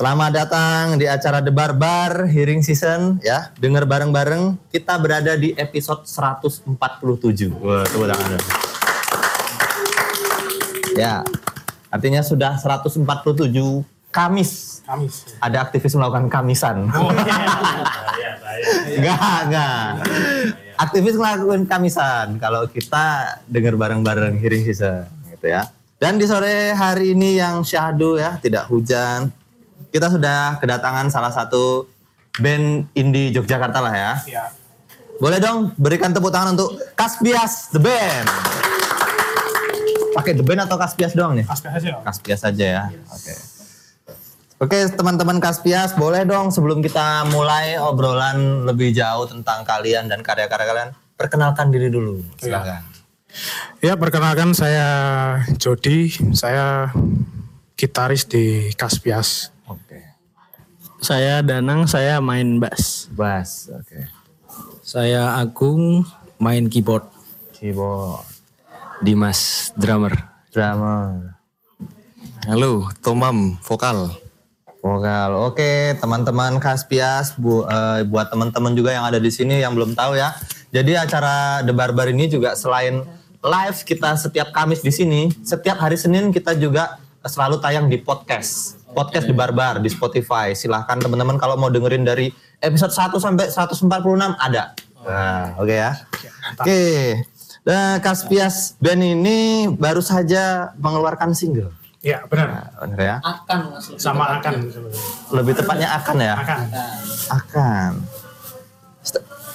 Selamat datang di acara The Barbar Hearing Season ya. Dengar bareng-bareng. Kita berada di episode 147. Wah, tepuk tangan. Ya. Artinya sudah 147 Kamis. Kamis. Ada aktivis melakukan kamisan. Enggak, enggak. Aktivis melakukan kamisan kalau kita dengar bareng-bareng hearing season gitu ya. Dan di sore hari ini yang syahdu ya, tidak hujan. Kita sudah kedatangan salah satu band indie Yogyakarta lah ya. Ya. Boleh dong berikan tepuk tangan untuk Kaspias The Band. Pakai The Band atau Kaspias doang nih? Aspek aja. Kaspias saja ya. Oke. Oke, teman-teman Kaspias, boleh dong sebelum kita mulai obrolan lebih jauh tentang kalian dan karya-karya kalian, perkenalkan diri dulu. Silakan. Ya, perkenalkan saya Jody. Saya gitaris di Kaspias. Oke. Saya Danang, saya main bass. Bass, oke. Saya Agung, main keyboard. Keyboard, Dimas drummer. drummer, Halo, Tomam vokal. vokal. Oke, teman-teman Kaspias, bu, eh, buat teman-teman juga yang ada di sini yang belum tahu ya. Jadi acara The Barbar ini juga selain live kita setiap Kamis di sini, setiap hari Senin kita juga selalu tayang di podcast. Podcast di Barbar di Spotify. Silahkan teman-teman kalau mau dengerin dari episode 1 sampai 146 ada. Nah, oke ya. Oke. Nah, Kaspias Band ini baru saja mengeluarkan single. Ya, benar. Nah, bener ya. Akan. Sama akan. Lebih tepatnya akan ya. Akan. Akan.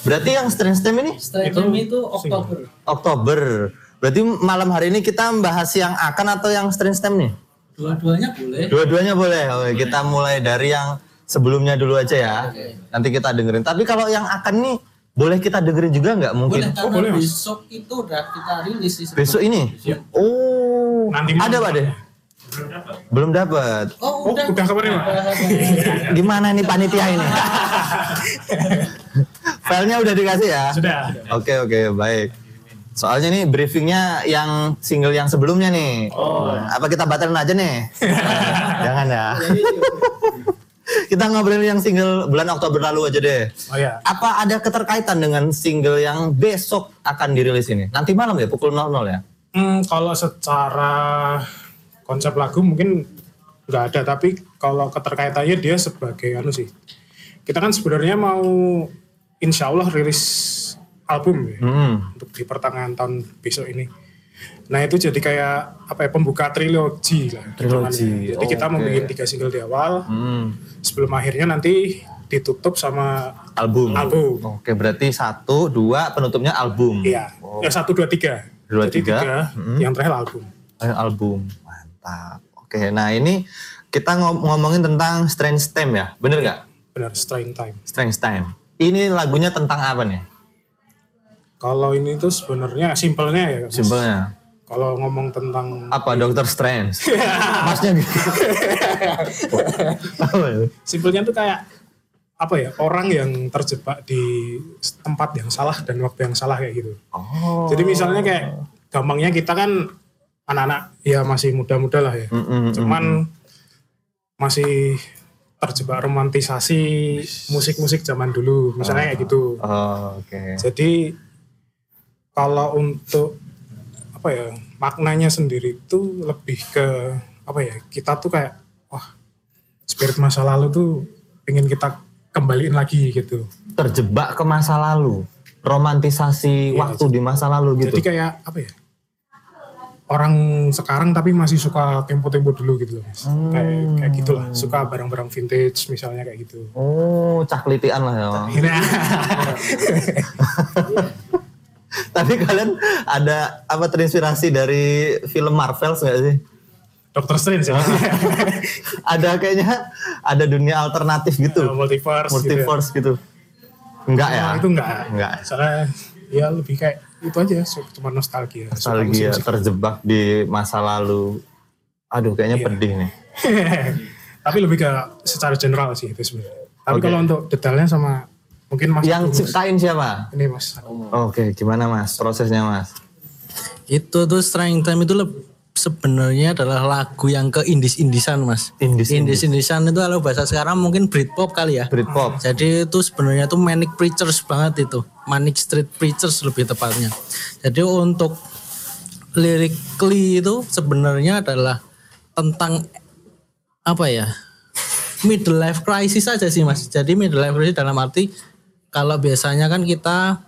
Berarti yang Strange Stem ini Stadium itu, Oktober. Oktober. Berarti malam hari ini kita membahas yang akan atau yang Strange Stem nih? Dua-duanya boleh. Dua-duanya boleh. Oke, kita mulai dari yang sebelumnya dulu aja ya. Nanti kita dengerin. Tapi kalau yang akan nih boleh kita dengerin juga nggak mungkin? Boleh karena boleh, Mas. besok itu udah kita rilis sih. Besok ini? Oh, Nanti ada pak deh? Belum dapat. Oh, Oh, udah. udah kemarin, Pak? Gimana nih panitia ini? Filenya udah dikasih ya? Sudah. Oke oke baik. Soalnya nih briefingnya yang single yang sebelumnya nih. Apa kita batalin aja nih? Jangan ya. kita ngobrolin yang single bulan Oktober lalu aja deh. Oh ya. Apa ada keterkaitan dengan single yang besok akan dirilis ini? Nanti malam ya pukul 00 ya? Hmm, kalau secara konsep lagu mungkin nggak ada, tapi kalau keterkaitannya dia sebagai anu sih. Kita kan sebenarnya mau insya Allah rilis album ya, Hmm. untuk di pertengahan tahun besok ini. Nah itu jadi kayak apa ya pembuka trilogi lah. Trilogi, Jadi kita mau bikin tiga single di awal, Hmm. sebelum akhirnya nanti ditutup sama Album. album. Oke berarti satu dua penutupnya album. Iya, ya satu dua tiga. Dua, Jadi tiga. Mm-hmm. yang terakhir album. Eh, album mantap oke nah ini kita ngom- ngomongin tentang Strange Time ya bener nggak Benar, Strange Time. Strange Time ini lagunya tentang apa nih Kalau ini tuh sebenarnya simpelnya ya. Mas. simpelnya Kalau ngomong tentang apa Dokter Strange maksudnya gitu ya? simpelnya tuh kayak apa ya orang yang terjebak di tempat yang salah dan waktu yang salah kayak gitu. oh Jadi misalnya kayak gampangnya kita kan anak-anak ya masih muda-muda lah ya. Mm-mm, Cuman masih terjebak romantisasi musik-musik zaman dulu misalnya kayak gitu. oh, oke Jadi kalau untuk apa ya maknanya sendiri itu lebih ke apa ya kita tuh kayak wah spirit masa lalu tuh pengen kita kembaliin lagi gitu. terjebak ke masa lalu romantisasi Iya, waktu di masa lalu gitu Jadi kayak apa ya orang sekarang tapi masih suka tempo-tempo dulu gitu loh mas. Kayak kayak gitulah suka barang-barang vintage misalnya kayak gitu. oh caklitian lah ya Nah, tapi kalian ada apa terinspirasi dari film Marvel nggak sih Doctor Strange ya. ada kayaknya ada dunia alternatif gitu multiverse. gitu ya. multiverse gitu enggak ya Nah, itu enggak. Enggak. Soalnya ya lebih kayak itu aja cuma nostalgia. Nostalgia terjebak di masa lalu aduh kayaknya Iya. pedih nih Tapi lebih ke secara general sih itu sebenarnya. Tapi Oke. kalau untuk detailnya sama mungkin Mas yang Agus. ciptain siapa ini Mas. oke gimana mas prosesnya mas Itu tuh Strength Time itu sebenarnya adalah lagu yang ke indis-indisan mas. Indis- Indis-indisan itu kalau bahasa sekarang mungkin Britpop kali ya. Britpop. Jadi itu sebenarnya tuh manic preachers banget itu, manic street preachers lebih tepatnya. Jadi untuk lyrically itu sebenarnya adalah tentang apa ya middle life crisis aja sih mas. Jadi middle life crisis dalam arti kalau biasanya kan kita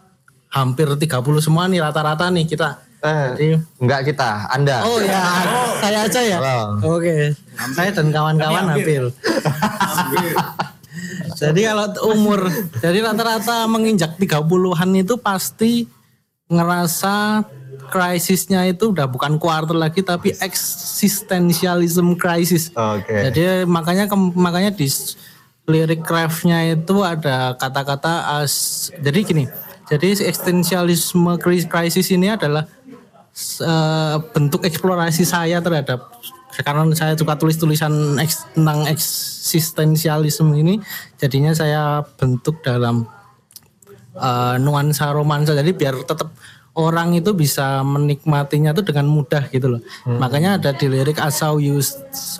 hampir 30 semua nih rata-rata nih kita. Eh, Jadi enggak kita, Anda. Oh ya, saya aja ya. Oke, saya dan kawan-kawan hampir. jadi kalau umur, jadi rata-rata menginjak 30-an itu pasti ngerasa krisisnya itu udah bukan quarter lagi tapi existentialism crisis. Oke. Jadi makanya ke- makanya di lirik craftnya itu ada kata-kata as jadi gini. Jadi existentialisme kri- crisis ini adalah eh, bentuk eksplorasi saya terhadap karena saya suka tulis tulisan eks- tentang eksistensialisme ini jadinya saya bentuk dalam eh, nuansa romansa. Jadi biar tetap orang itu bisa menikmatinya tuh dengan mudah gitu loh. Makanya ada di lirik I saw you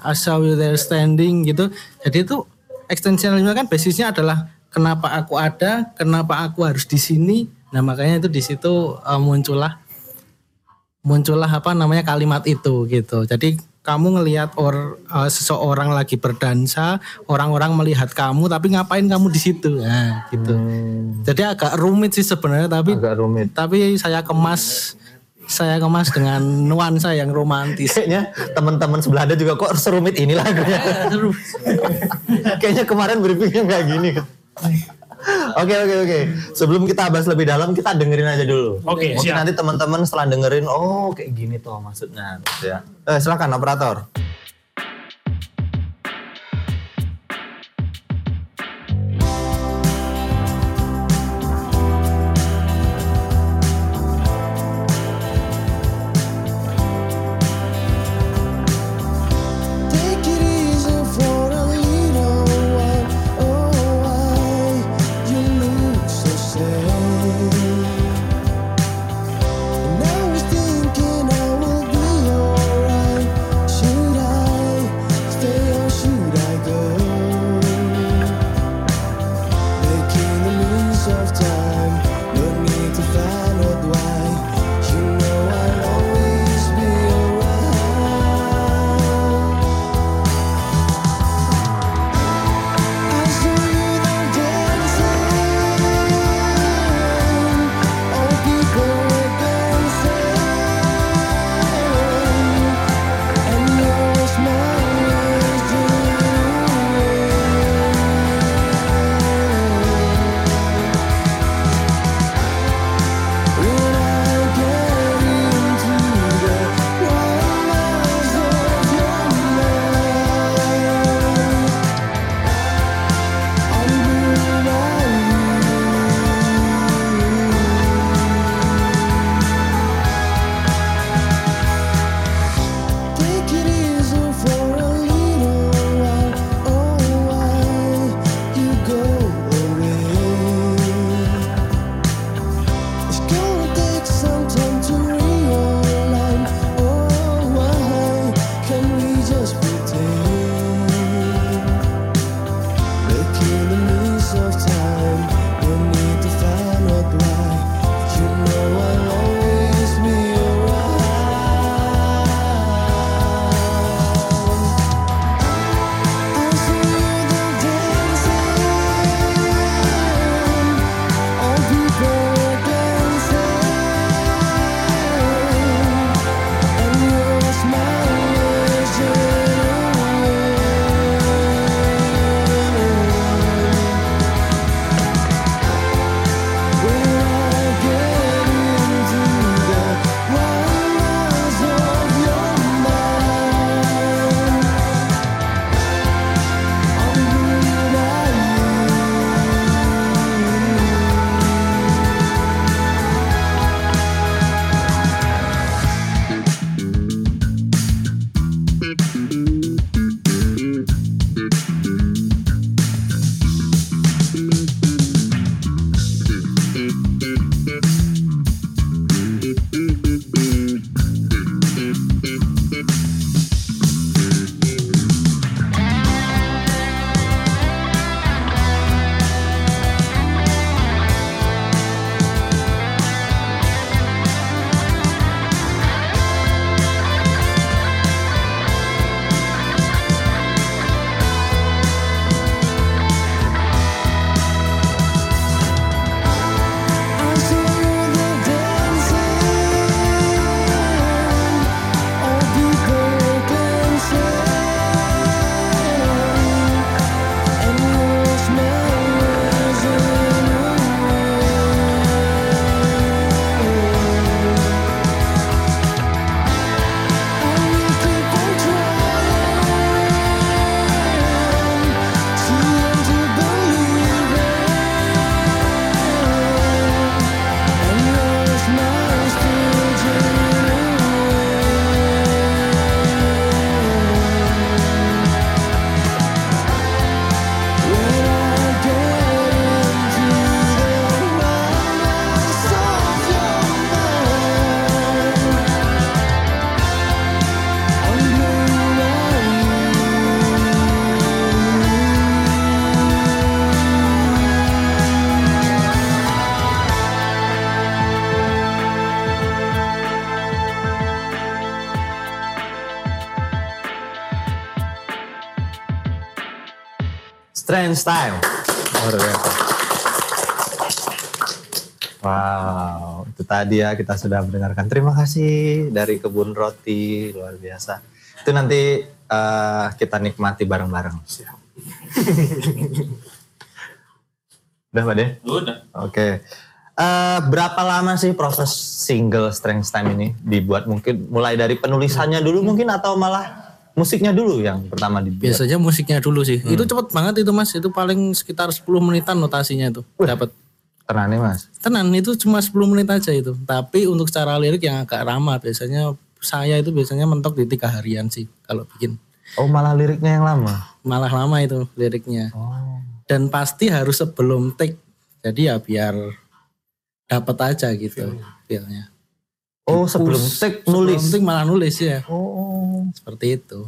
I saw you there standing gitu. Jadi itu eksistensialisme kan basisnya adalah kenapa aku ada kenapa aku harus di sini nah makanya itu di situ eh, muncullah muncullah apa namanya kalimat itu gitu. Jadi kamu ngelihat or, eh, seseorang lagi berdansa, orang-orang melihat kamu, tapi ngapain kamu di situ? Nah, gitu. Jadi agak rumit sih sebenarnya, tapi Agak rumit. tapi saya kemas saya kemas dengan nuansa yang romantis. Kayaknya teman-teman sebelah Anda juga kok serumit ini lagunya. Aduh. Kayaknya kemarin briefingnya nggak gini. Oke oke oke. Sebelum kita bahas lebih dalam, kita dengerin aja dulu. Oke, Mungkin siap. nanti teman-teman setelah dengerin, oh kayak gini tuh maksudnya. gitu ya. Eh, silakan operator. Luar biasa. Wow, itu tadi ya kita sudah mendengarkan. Terima kasih dari kebun roti, luar biasa. Itu nanti eh, kita nikmati bareng-bareng. Udah Pak De? Udah. Oke. Eh, berapa lama sih proses single Strange Time ini dibuat? Mungkin mulai dari penulisannya dulu mungkin atau malah musiknya dulu yang pertama dibuat? Biasanya musiknya dulu sih. Itu cepet banget itu mas. Itu paling sekitar 10 menitan notasinya itu dapat. Tenang nih mas. Tenan itu cuma 10 menit aja itu. Tapi untuk cara lirik yang agak ramah biasanya saya itu biasanya mentok di tiga harian sih kalau bikin. Oh malah liriknya yang lama. Malah lama itu liriknya. Dan pasti harus sebelum take. Jadi ya biar dapat aja gitu feelnya. Oh sebelum take nulis. Sebelum malah nulis ya. Oh. Seperti itu.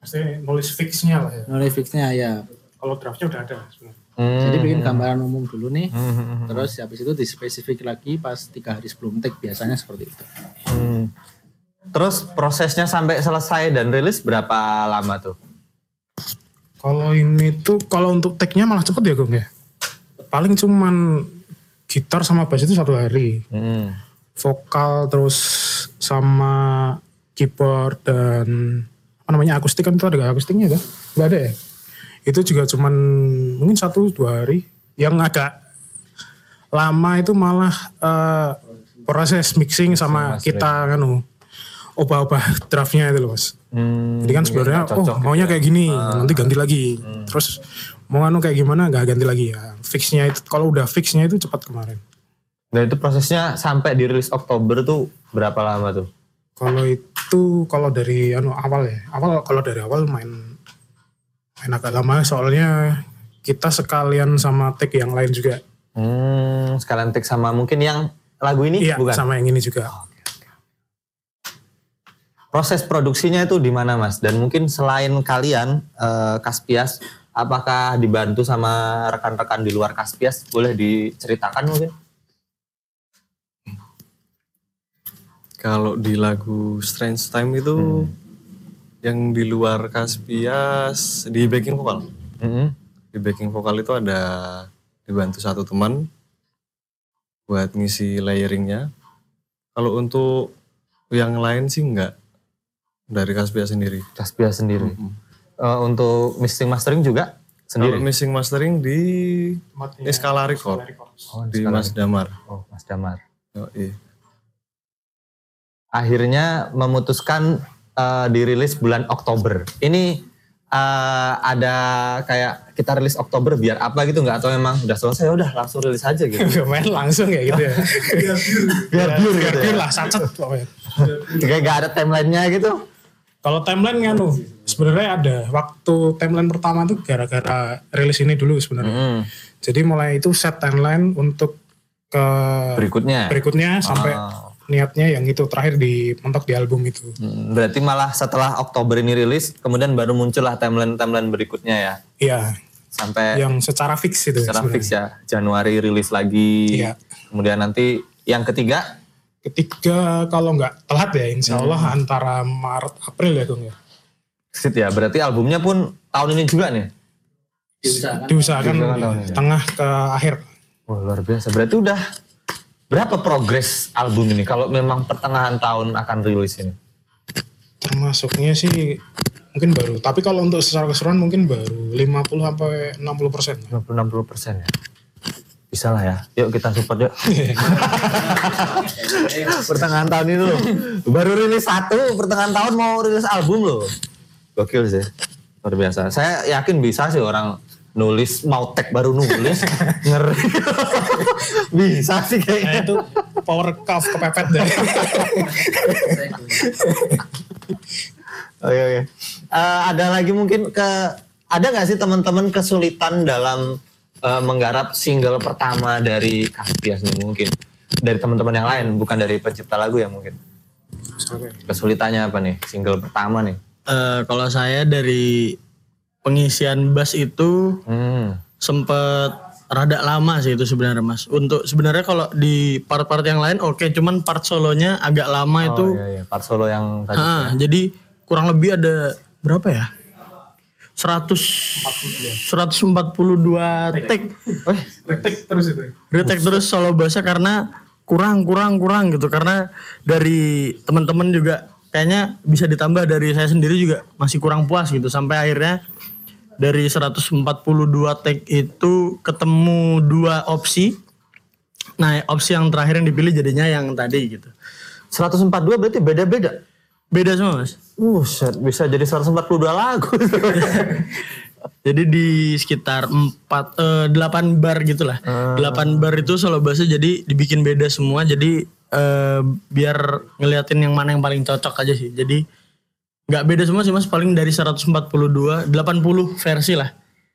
Maksudnya nulis fixnya lah ya. Nulis fixnya ya. Kalau draftnya udah ada sebenarnya. Hmm. Jadi bikin gambaran umum dulu nih. Hmm. Terus habis itu dispesifik lagi pas tiga hari sebelum take biasanya seperti itu. Hmm. Terus prosesnya sampai selesai dan rilis berapa lama tuh? Kalau ini tuh kalau untuk take-nya malah cepet ya Gong ya. Paling cuman gitar sama bass itu satu hari. Hmm. Vokal terus sama keyboard dan apa namanya akustik kan itu ada akustiknya kan? Gak ada ya? Itu juga cuman mungkin satu dua hari. Yang agak lama itu malah eh, proses mixing sama kita kan ubah-ubah draftnya itu loh mas. Hmm. Jadi kan sebenarnya oh maunya kayak gini, nanti ganti lagi. Terus mau anu kayak gimana nggak ganti lagi ya. Fixnya itu kalau udah fixnya itu cepat kemarin. Dan itu prosesnya sampai dirilis Oktober tuh berapa lama tuh? Kalau itu kalau dari anu awal ya, awal kalau dari awal main main agak lama soalnya kita sekalian sama take yang lain juga. Hmm, sekalian take sama mungkin yang lagu ini Iya bukan? sama yang ini juga. Proses produksinya itu di mana mas? Dan mungkin selain kalian eh, Kaspias, apakah dibantu sama rekan-rekan di luar Kaspias? Boleh diceritakan mungkin? Kalau di lagu Strange Time itu yang di luar Kaspias di backing vokal. Mm-mm. Di backing vokal itu ada dibantu satu teman buat ngisi layeringnya. Kalau untuk yang lain sih enggak dari Kaspias sendiri. Kaspias sendiri. Eh, untuk mixing mastering juga Kalau sendiri. mixing mastering di Matnya Skala Record Oh, di Mas Damar. Oh, Mas Damar. Yoi. Akhirnya memutuskan eh, dirilis bulan Oktober. Ini eh, ada kayak kita rilis Oktober biar apa gitu nggak? Atau memang udah selesai udah langsung rilis aja gitu? main langsung kayak gitu ya. biar pure Biar gitu pure ya? lah, sacet pokoknya. Kayak nggak ada timelinenya gitu? Kalau timeline kan tuh sebenarnya ada waktu timeline pertama tuh gara-gara rilis ini dulu sebenarnya. Hmm. Jadi mulai itu set timeline untuk ke Berikutnya. berikutnya sampai Ah. Niatnya yang itu terakhir di mentok di album itu. Hmm, Berarti malah setelah Oktober ini rilis, kemudian baru muncullah timeline-timeline berikutnya ya. Iya, Sampai yang secara fix itu secara sebenarnya. fix ya, Januari rilis lagi. Iya. Kemudian nanti yang ketiga, Ketiga kalau nggak telat ya, insya Allah Hmm. antara Maret April ya Gung ya. Sit ya. Berarti albumnya pun tahun ini juga nih. Diusahakan. Diusahakan Diusahakan tahun ini. tengah ke akhir. Wah luar biasa. Berarti udah berapa progres album ini? Kalau memang pertengahan tahun akan rilis ini. Termasuknya sih mungkin baru. Tapi kalau untuk secara keseluruhan mungkin baru 50 sampai 60 persen. 50-60 persen ya. Bisa lah ya. Yuk kita support yuk. pertengahan tahun ini loh. Baru rilis satu, pertengahan tahun mau rilis album loh. Gokil sih. Luar biasa. Saya yakin bisa sih orang nulis mau tag baru nulis ngeri bisa sih Nah kayaknya itu power cuff kepepet deh. Oke oke. Eh, ada lagi mungkin ke ada nggak sih teman-teman kesulitan dalam eh, menggarap single pertama dari Kaspias nih mungkin dari teman-teman yang lain bukan dari pencipta lagu ya mungkin kesulitannya apa nih single pertama nih? Eh, kalau saya dari pengisian bass itu Hmm. sempet rada lama sih itu sebenarnya mas. Untuk sebenarnya kalau di part-part yang lain oke, cuman part solonya agak lama itu. Oh iya iya part solo yang tadi. Ah, jadi kurang lebih ada berapa ya? 100 142 take Retek terus itu. retake terus solo bahasa karena kurang kurang kurang gitu karena dari teman-teman juga kayaknya bisa ditambah dari saya sendiri juga masih kurang puas gitu sampai akhirnya dari 142 take itu ketemu dua opsi nah opsi yang terakhir yang dipilih jadinya yang tadi gitu 142 berarti beda-beda. beda semua mas Buset, bisa jadi 142 lagu. Jadi di sekitar 4 eh, 8 bar gitu lah. 8 bar itu solo bahasa jadi dibikin beda semua. Jadi eh, biar ngeliatin yang mana yang paling cocok aja sih. Jadi nggak beda semua sih Mas, paling dari 142 80 versi lah.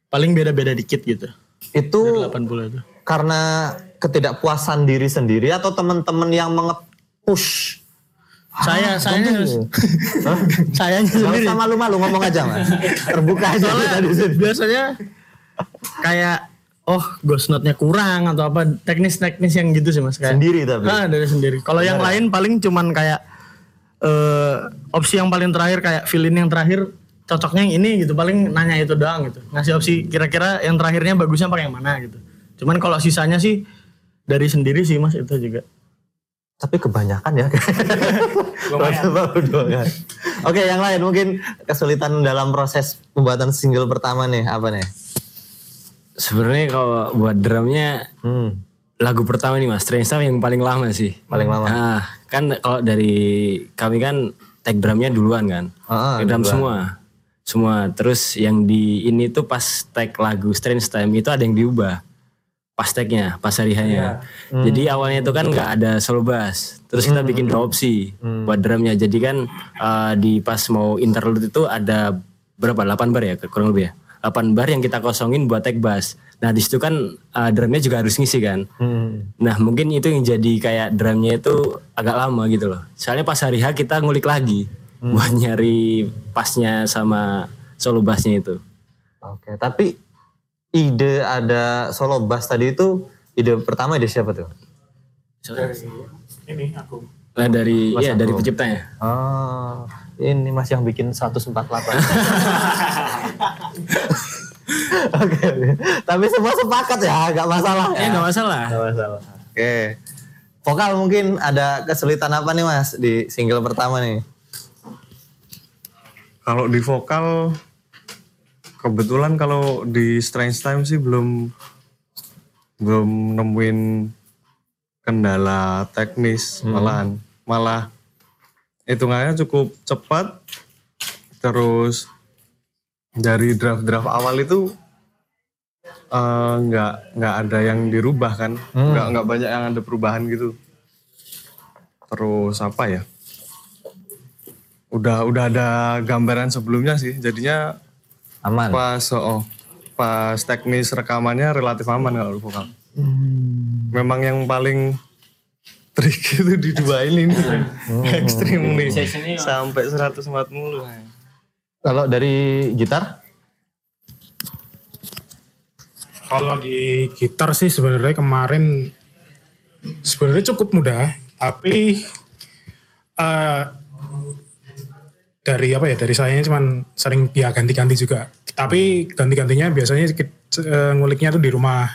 Paling beda-beda dikit gitu. itu 80 itu. karena ketidakpuasan diri sendiri atau teman-teman yang nge-push? Saya saya saya Gak sendiri. usah malu-malu ngomong aja mas. Terbuka aja Soalnya biasanya kayak oh ghost note-nya kurang atau apa teknis-teknis yang gitu sih Mas kayak. Sendiri tapi. Ah, dari sendiri. Kalau yang lain paling cuman kayak eh opsi yang paling terakhir kayak fill in yang terakhir cocoknya yang ini gitu. Paling nanya itu doang gitu. Ngasih opsi kira-kira yang terakhirnya bagusnya pakai yang mana gitu. Cuman kalau sisanya sih dari sendiri sih Mas itu juga. Tapi kebanyakan ya. Lumayan. Oke yang lain mungkin kesulitan dalam proses pembuatan single pertama nih apa nih? Sebenarnya kalau buat drumnya Hmm, lagu pertama nih mas, Strange Stuff yang paling lama sih. paling lama. Nah, kan kalau dari kami kan tag drumnya duluan kan. Ah, Tag drum semua. Semua. Terus yang di ini tuh pas tag lagu Strange Time itu ada yang diubah. Pas tagnya, pas hari hanya. Jadi awalnya itu kan nggak ada solo bass. Terus kita bikin dua opsi buat drumnya. Jadi kan eh, di pas mau interlude itu ada berapa? 8 bar ya kurang lebih ya. 8 bar yang kita kosongin buat tag bass. Nah di situ kan eh, drumnya juga harus ngisi kan. Hmm. Nah mungkin itu yang jadi kayak drumnya itu agak lama gitu loh. Soalnya pas hari H kita ngulik lagi buat nyari pasnya sama solo bassnya itu. Oke, tapi ide ada solo bass tadi itu ide pertama ide siapa tuh? Ini aku. Nah dari Mas ya dari penciptanya. Oh, ini mas yang bikin 148. Oke, tapi semua sepakat ya, nggak masalah Ya ya. nggak masalah. Nggak masalah. Oke, vokal mungkin ada kesulitan apa nih mas di single pertama nih? Kalau di vokal kebetulan kalau di Strange Time sih belum belum nemuin kendala teknis malahan malah hitungannya cukup cepat terus dari draft-draft awal itu eh, nggak nggak ada yang dirubah kan? Nggak nggak banyak yang ada perubahan gitu. Terus apa ya? Udah udah ada gambaran sebelumnya sih. Jadinya Aman. pas oh pas teknis rekamannya relatif aman kalau vokal. Memang yang paling trik itu di dua ini nih. Ekstrim nih. Sampai 140 Kalau dari gitar? Kalau di gitar sih sebenarnya kemarin sebenarnya cukup mudah, tapi eh dari apa ya dari saya cuman sering ya ganti-ganti juga. Tapi ganti-gantinya biasanya eh, nguliknya tuh di rumah.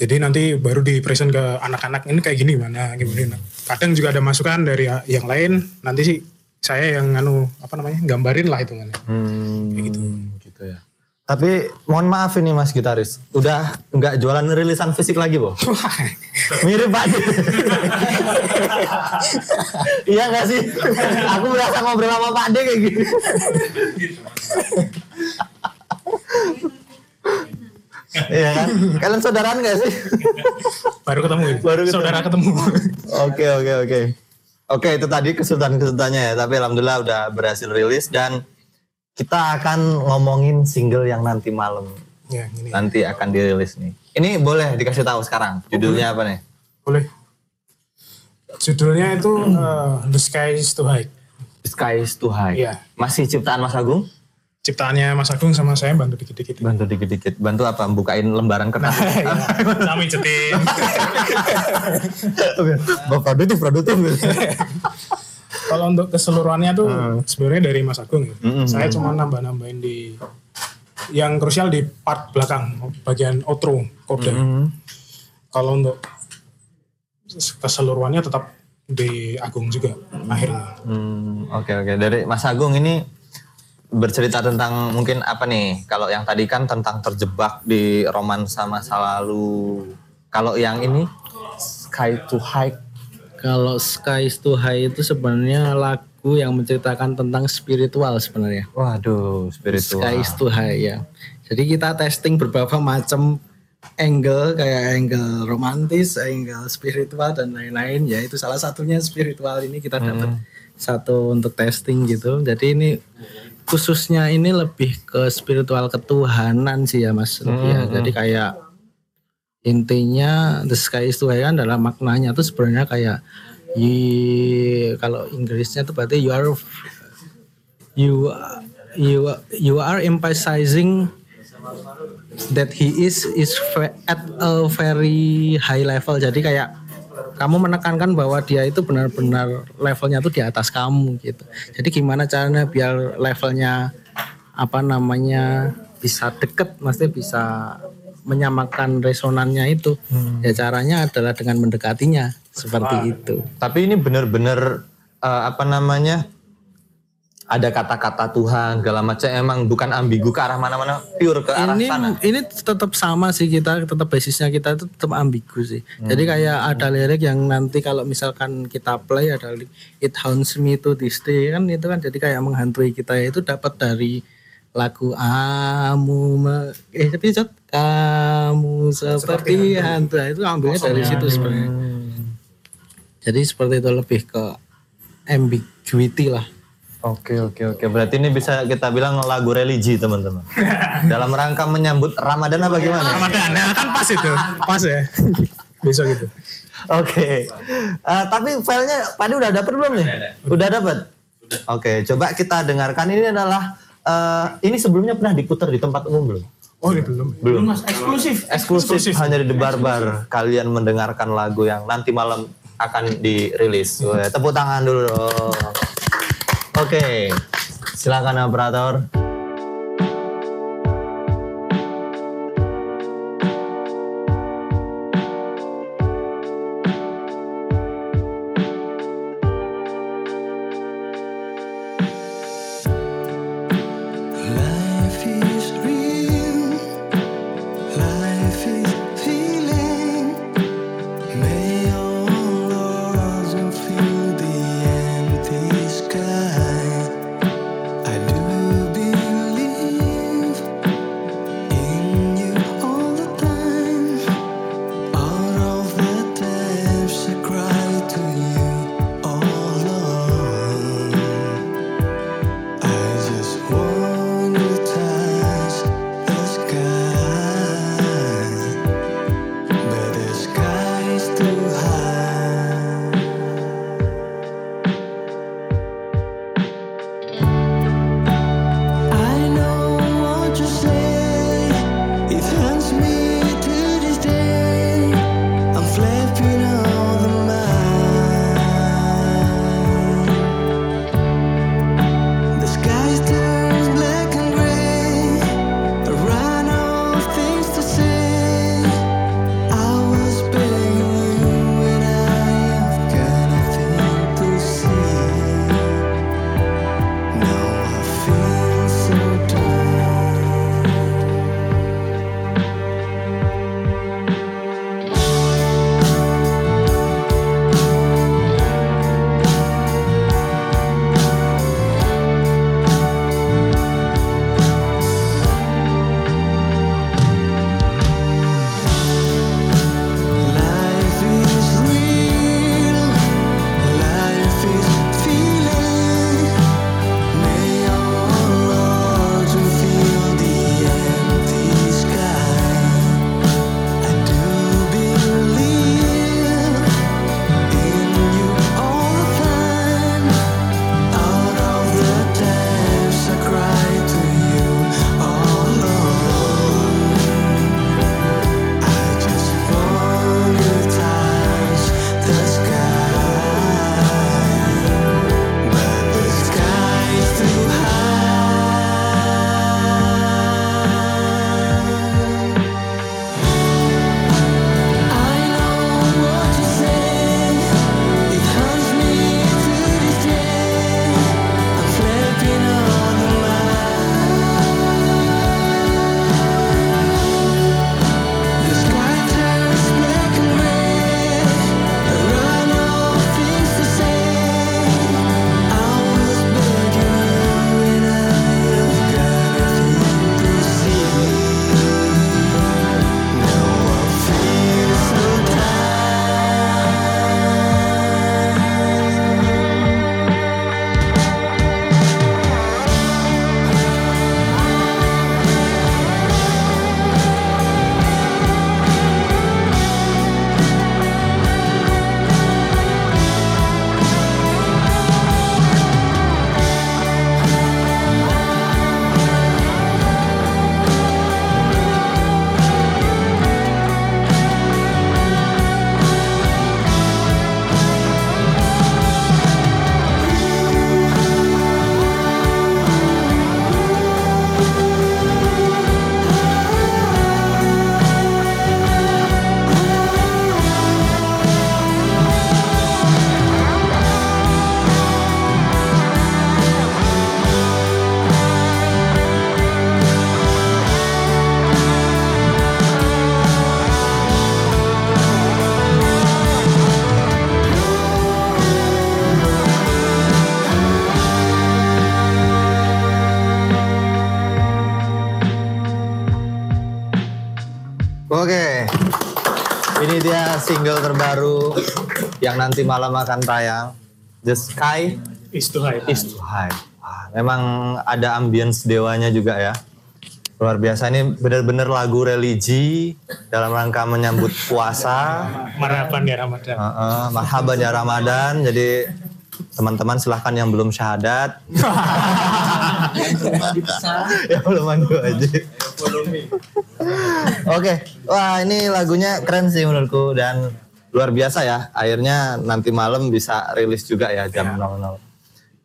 Jadi nanti baru di present ke anak-anak ini kayak gini mana gimana. Kadang juga ada masukan dari yang lain. Nanti sih saya yang anu apa namanya gambarin lah itu kan. Hmm, gitu. gitu ya. Tapi mohon maaf ini mas gitaris, udah nggak jualan rilisan fisik lagi boh? Mirip Pak iya nggak sih? Aku berasa ngobrol sama Pak De kayak gini. Iya kan? Kalian saudaraan nggak sih? Baru ketemu ya. Baru ketemu. Saudara ketemu. Oke oke oke. Oke itu tadi kesulitan-kesulitannya ya. Tapi alhamdulillah udah berhasil rilis dan kita akan ngomongin single yang nanti malam ya ini. nanti akan dirilis nih. Ini boleh dikasih tahu sekarang judulnya apa nih? Boleh. Judulnya itu eh, The Sky is Too High. Sky is too high. Iya. Masih ciptaan Mas Agung? Ciptaannya Mas Agung sama saya bantu dikit-dikit. Bantu dikit-dikit. Bantu apa? Bukain lembaran kertas. Kami cetin. Bapak produktif, produktif. kalau untuk keseluruhannya tuh sebenarnya dari Mas Agung ya. Mm-mm. Saya cuma nambah-nambahin di yang krusial di part belakang bagian outro kode. Kalau untuk keseluruhannya tetap di Agung juga akhirnya. Hmm, Oke oke dari Mas Agung ini bercerita tentang mungkin apa nih? Kalau yang tadi kan tentang terjebak di romansa masa lalu. Kalau yang ini Sky to High. Kalau Skies to High itu sebenarnya lagu yang menceritakan tentang spiritual sebenarnya. Waduh, spiritual. Skies to High ya. Jadi kita testing beberapa macam angle kayak angle romantis, angle spiritual dan lain-lain ya itu salah satunya spiritual ini kita dapat satu untuk testing gitu. Jadi ini khususnya ini lebih ke spiritual ketuhanan sih ya Mas. lebih ya. Jadi kayak intinya the sky is high kan adalah maknanya tuh sebenarnya kayak you, kalau Inggrisnya tuh berarti you are you you you are emphasizing that he is is at a very high level jadi kayak kamu menekankan bahwa dia itu benar-benar levelnya tuh di atas kamu gitu. Jadi gimana caranya biar levelnya apa namanya bisa deket maksudnya bisa menyamakan resonannya itu? Ya caranya adalah dengan mendekatinya seperti itu. Tapi ini benar-benar eh, apa namanya? Ada kata-kata Tuhan segala macam emang bukan ambigu ke arah mana-mana, pure ke arah ini sana. ini tetap sama sih kita tetap basisnya kita itu tetap ambigu sih. Jadi kayak ada lirik yang nanti kalau misalkan kita play ada lirik it haunts me to this day kan itu kan jadi kayak menghantui kita itu dapat dari lagu kamu eh tapi Jod, kamu seperti hantu Nah, itu ambilnya dari situ sebenarnya. Jadi seperti itu lebih ke ambiguity lah. Oke oke oke. Berarti ini bisa kita bilang lagu religi teman-teman. Dalam rangka menyambut Ramadan apa gimana? Ramadan ya kan pas itu, pas ya. Bisa gitu. Oke. Eh, tapi filenya Padi udah dapat belum nih? Udah dapat. Oke, coba kita dengarkan ini adalah eh, ini sebelumnya pernah diputar di tempat umum belum? Oh ini belum. Belum. eksklusif. Eksklusif hanya di The Barbar. Kalian mendengarkan lagu yang nanti malam akan dirilis. Weh, tepuk tangan dulu dong. Oke. Silakan operator. Yang nanti malam akan tayang. The Sky Is to high. is too high. Wah, memang ada ambience dewanya juga ya. Luar biasa ini benar-benar lagu religi dalam rangka menyambut puasa. Marapan ya Ramadan. Heeh, marhaban ya Ramadan. Jadi teman-teman silahkan yang belum syahadat. ya belum mandu aja. Oke, wah ini lagunya keren sih menurutku dan luar biasa ya. Akhirnya nanti malam bisa rilis juga ya jam 00.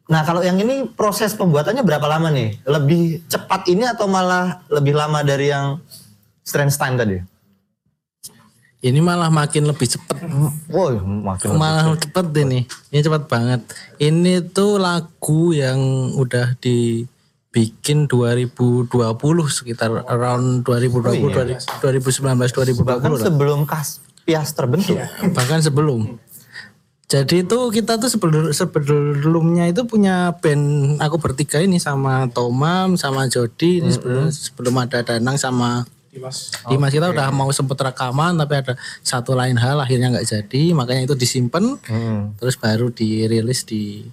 Nah kalau yang ini proses pembuatannya berapa lama nih? Lebih cepat ini atau malah lebih lama dari yang Strange Time tadi? Ini malah makin lebih cepet. Woi, makin lebih Malah cepet ini. Ini cepet banget. Ini tuh lagu yang udah dibikin 2020 sekitar around 2020 2019 2020 bahkan sebelum Kaspias terbentuk. bahkan sebelum. Jadi itu kita tuh sebelum sebelumnya itu punya band aku bertiga ini sama Tomam sama Jody ini sebelum sebelum ada Danang sama Dimas. Dimas kita udah mau sempet rekaman tapi ada satu lain hal akhirnya nggak jadi makanya itu disimpan Hmm. terus baru dirilis di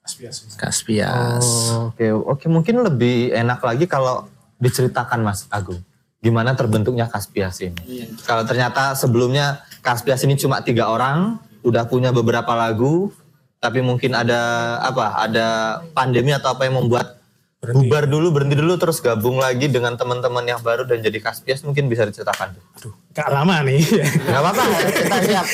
Aspiasi. Kaspias. Oh, Oke, oke mungkin lebih enak lagi kalau diceritakan Mas Agung. Gimana terbentuknya Kaspias ini? Kalau ternyata sebelumnya Kaspias ini cuma tiga orang, udah punya beberapa lagu, tapi mungkin ada apa? Ada pandemi atau apa yang membuat bubar dulu, berhenti dulu, terus gabung lagi dengan teman-teman yang baru dan jadi Kaspias mungkin bisa diceritakan. Aduh, gak lama nih. Gak apa-apa, kita siap.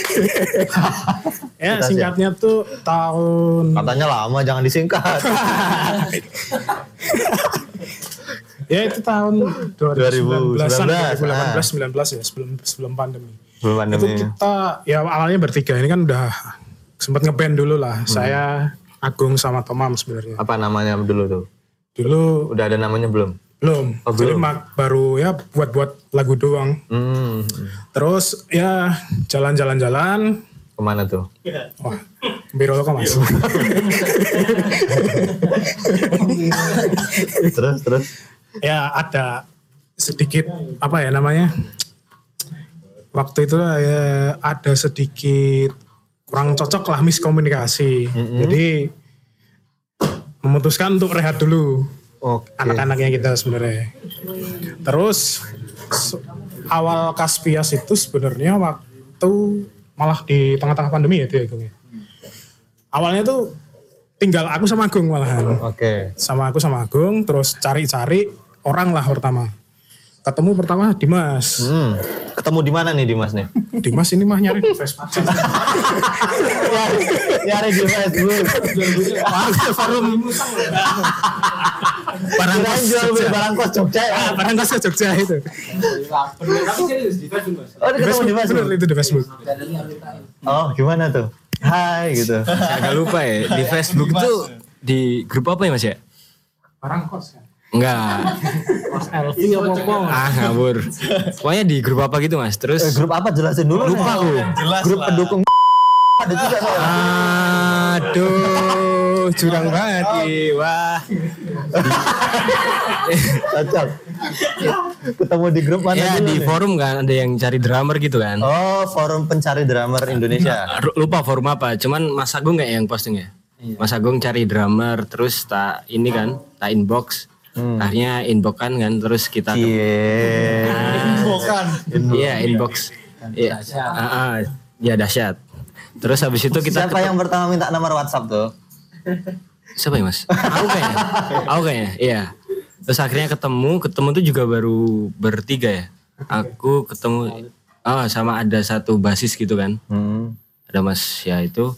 ya Kita singkatnya tuh tahun Katanya lama, jangan disingkat. ya itu tahun 2019 2019, 2018 19 ya sebelum sebelum pandemi. Belum Itu pandemi. kita ya awalnya bertiga ini kan udah sempat ngeband dulu lah. Hmm. Saya Agung sama Tomam sebenarnya. Apa namanya dulu tuh? Dulu Udah ada namanya belum? belum. Oh, Jadi belum. mak- baru ya buat-buat lagu doang. Hmm, Terus ya jalan-jalan-jalan. ke mana tuh? Wah, biro kok mas. terus terus ya ada sedikit apa ya namanya? Waktu itu ya ada sedikit kurang cocok lah miskomunikasi. Jadi memutuskan untuk rehat dulu oke. anak-anaknya kita sebenarnya. Terus awal Kaspias itu sebenarnya waktu malah di tengah-tengah pandemi ya itu ya ya. awalnya tuh tinggal aku sama Agung malahan. Oke. Sama aku sama Agung terus cari-cari orang lah pertama. Ketemu pertama Dimas. Hmm. ketemu di mana nih Dimas nih? Dimas ini mah nyari di Facebook. Nyari di Facebook. Forum. Barang kos jual beli barang kos Jogja ya? Ah, barang kos Jogja itu. Oh dia ketemu di bener Facebook. itu di Facebook. Oh gimana tuh? Hai gitu. Saya agak lupa ya. Di Facebook tuh di grup apa ya Mas ya? barang kos kan Enggak. LV apa apa? Ah ngabur. Pokoknya di grup apa gitu Mas. Eh, Terus grup apa jelasin dulu lupa nih. aku. grup pendukung ada juga soalnya Aduh, curang banget Ki. Wah. cocok ketemu di grup mana Ya di nih? forum kan ada yang cari drummer gitu kan. oh forum pencari drummer Indonesia Ru- Lupa forum apa, cuman Mas Agung kayak yang posting ya. Mas Agung cari drummer terus tak ini kan, tak inbox. Akhirnya inbox kan kan terus kita iya Iya inbox. Iya. Ah, ah. Ya dahsyat. Terus habis itu kita siapa yang pertama minta nomor WhatsApp tuh Siapa ya mas? Aku kayaknya. Aku kayaknya. Iya. Terus akhirnya ketemu, ketemu tuh juga baru bertiga ya. Aku ketemu, oh sama ada satu basis gitu kan. hmm. Ada mas ya itu.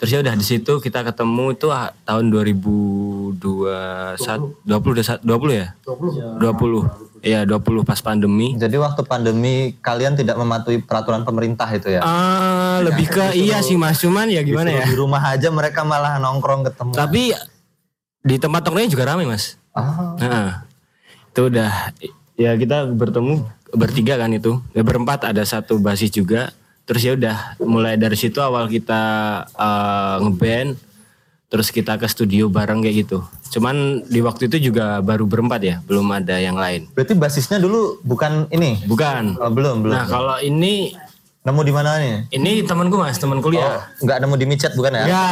Terus ya udah di situ kita ketemu itu ah, tahun 2021, 20, 20 ya? 20. 20. Iya 20 pas pandemi. Jadi waktu pandemi kalian tidak mematuhi peraturan pemerintah itu ya? Ah lebih ke iya sih mas, cuman ya gimana ya? Di rumah aja mereka malah nongkrong ketemu. Tapi di tempat nongkrongnya juga ramai mas. Ah, Nah, itu udah ya kita bertemu bertiga kan itu. Ya, berempat ada satu basis juga. Terus ya udah mulai dari situ awal kita eh, ngeband terus kita ke studio bareng kayak gitu. Cuman di waktu itu juga baru berempat ya, belum ada yang lain. Berarti basisnya dulu bukan ini. Bukan. Oh, belum, belum. Nah kalau ini Nemu di mana nih? ini temanku mas, teman kuliah. Enggak nemu di micet bukan ya? Ya.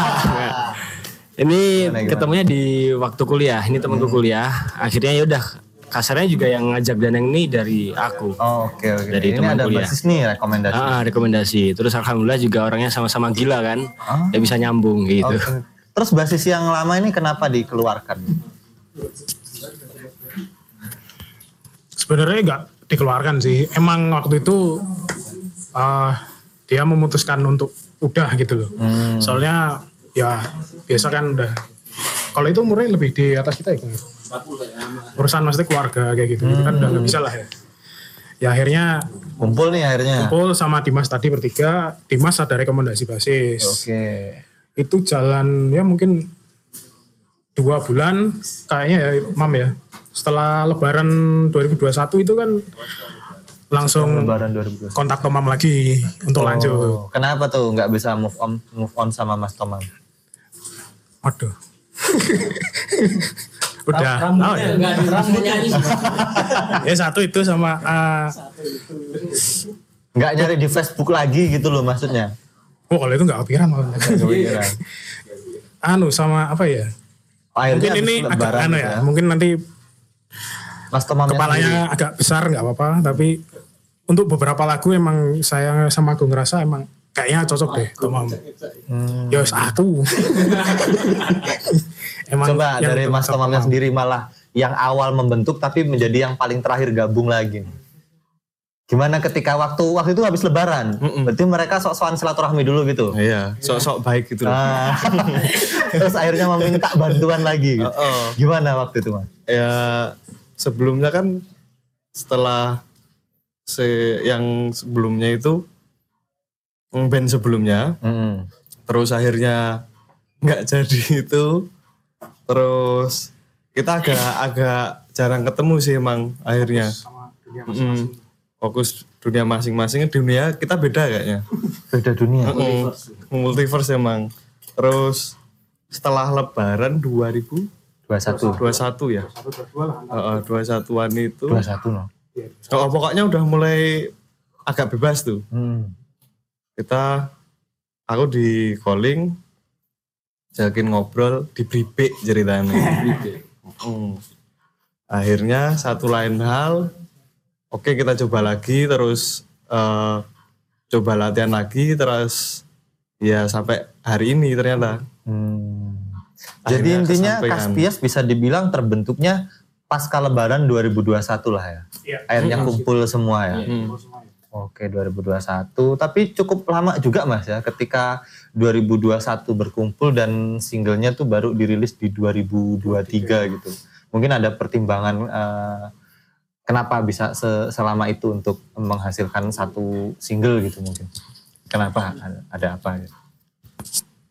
Ini ketemunya di waktu kuliah. Ini temanku kuliah. Akhirnya ya udah kasarnya juga yang ngajak dan yang ini dari aku. Oh, oke oke. Dari Ini teman ada kuliah. basis nih rekomendasi. Ah, rekomendasi. Terus alhamdulillah juga orangnya sama-sama gila kan. Ya bisa nyambung gitu. Oke. Terus basis yang lama ini kenapa dikeluarkan? Sebenarnya nggak dikeluarkan sih. Emang waktu itu eh dia memutuskan untuk udah gitu loh. Soalnya ya biasa kan udah. Kalau itu umurnya lebih di atas kita ya. Urusan maksudnya keluarga kayak gitu, gitu kan udah nggak bisa lah ya. Ya akhirnya Kumpul nih akhirnya. Paul sama Dimas tadi bertiga. Dimas ada rekomendasi basis. Oke. Itu jalan ya mungkin dua bulan kayaknya ya Mam ya. Setelah Lebaran 2021 itu kan langsung Lebaran 2020. kontak Tomam lagi untuk lanjut. Oh, kenapa tuh nggak bisa move on move on sama Mas Tomam? Waduh. Udah. Oh, ya. ya satu itu sama ah, Nggak nyari di Facebook lagi gitu loh maksudnya? oh kalau itu nggak kepikiran malah. Kepikiran. anu sama apa ya? Akhirnya Mungkin ini agak anu gitu ya. Mungkin nanti kepalanya agak besar nggak apa-apa tapi untuk beberapa lagu emang saya sama aku ngerasa emang kayaknya cocok deh Tomam. Hmm. Ya wis aku. emang Coba dari Mas Tomamnya sendiri malah yang awal membentuk tapi menjadi yang paling terakhir gabung lagi. Gimana ketika waktu waktu itu habis Lebaran? Berarti mereka sok-sokan silaturahmi dulu gitu. Iya, sok-sok baik gitu loh. Ah. Terus akhirnya meminta bantuan lagi. Gitu. Oh, oh. Gimana waktu itu, Mas? Ya sebelumnya kan setelah se yang sebelumnya itu mm, band sebelumnya Hmm. terus akhirnya nggak jadi itu terus kita agak agak jarang ketemu sih emang akhirnya Mm-mm. fokus dunia masing-masing dunia kita beda kayaknya Beda dunia. Mm-mm. multiverse emang terus setelah lebaran 2021 21. ya Heeh, 21-an itu 21 no. oh, pokoknya udah mulai agak bebas tuh Hmm. Kita aku di calling jakin ngobrol di bribek ceritanya Mm. akhirnya satu lain hal oke kita coba lagi terus eh, coba latihan lagi terus ya sampai hari ini ternyata Hmm. Jadi intinya. Kaspias bisa dibilang terbentuknya pasca lebaran 2021 lah ya. Iya. Akhirnya kumpul semua ya. Hmm. Oke 2021 tapi cukup lama juga mas ya ketika 2021 berkumpul dan singlenya tuh baru dirilis di 2023 gitu. Mungkin ada pertimbangan eh, kenapa bisa se- selama itu untuk menghasilkan satu single gitu mungkin. Kenapa ada, apa ya?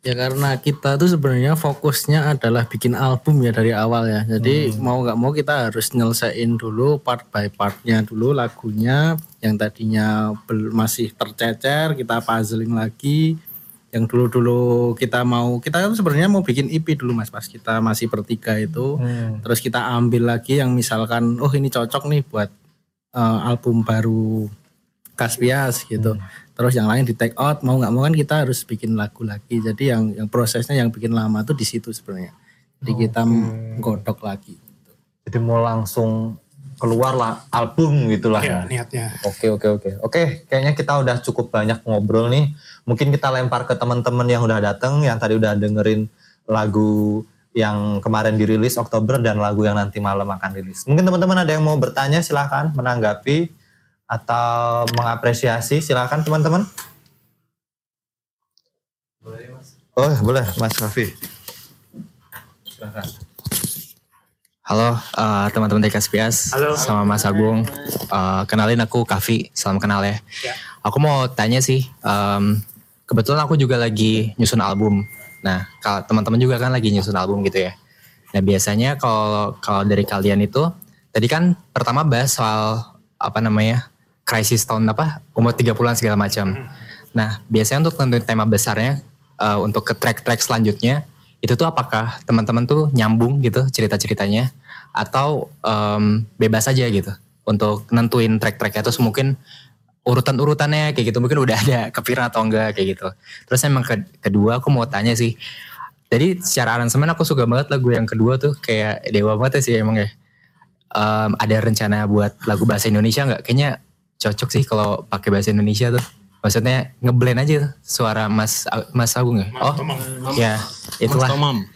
Ya karena kita tuh sebenarnya fokusnya adalah bikin album ya dari awal ya. Jadi mau nggak mau kita harus nyelesain dulu part by partnya dulu lagunya yang tadinya masih tercecer kita puzzling lagi. Yang dulu-dulu kita mau kita kan sebenarnya mau bikin EP dulu mas pas kita masih bertiga itu. Terus kita ambil lagi yang misalkan oh ini cocok nih buat eh, album baru Kaspias gitu. Terus yang lain di take out mau nggak mau kan kita harus bikin lagu lagi. Jadi yang yang prosesnya yang bikin lama tuh di situ sebenarnya. Jadi kita godok lagi. Jadi mau langsung keluar lah album gitulah Ya, ya. niatnya. Oke oke oke. Oke, kayaknya kita udah cukup banyak ngobrol nih. Mungkin kita lempar ke teman-teman yang udah datang, yang tadi udah dengerin lagu yang kemarin dirilis Oktober dan lagu yang nanti malam akan rilis. Mungkin teman-teman ada yang mau bertanya silahkan menanggapi atau mengapresiasi silahkan teman-teman. Oh boleh Mas Raffi. Halo eh, teman-teman TKSPS sama Mas Agung. Eh, kenalin aku Kavi, salam kenal ya. Aku mau tanya sih, em, kebetulan aku juga lagi nyusun album. Nah, kalau teman-teman juga kan lagi nyusun album gitu ya. Nah biasanya kalau kalau dari kalian itu, tadi kan pertama bahas soal apa namanya krisis tahun apa umur 30-an segala macam. Nah biasanya untuk tentuin tema besarnya eh, untuk ke track-track selanjutnya itu tuh apakah teman-teman tuh nyambung gitu cerita-ceritanya atau em, bebas aja gitu untuk nentuin track-tracknya terus mungkin urutan-urutannya kayak gitu mungkin udah ada kepikiran atau enggak kayak gitu. Terus emang ke- kedua aku mau tanya sih. Jadi secara aransemen aku suka banget lagu yang kedua tuh kayak dewa banget sih emang ya. Em, ada rencana buat lagu bahasa Indonesia nggak? Kayaknya cocok sih kalau pakai bahasa Indonesia tuh. Maksudnya ngeblend aja tuh suara Mas Mas Agung ya. Oh, ya itulah. Tomam.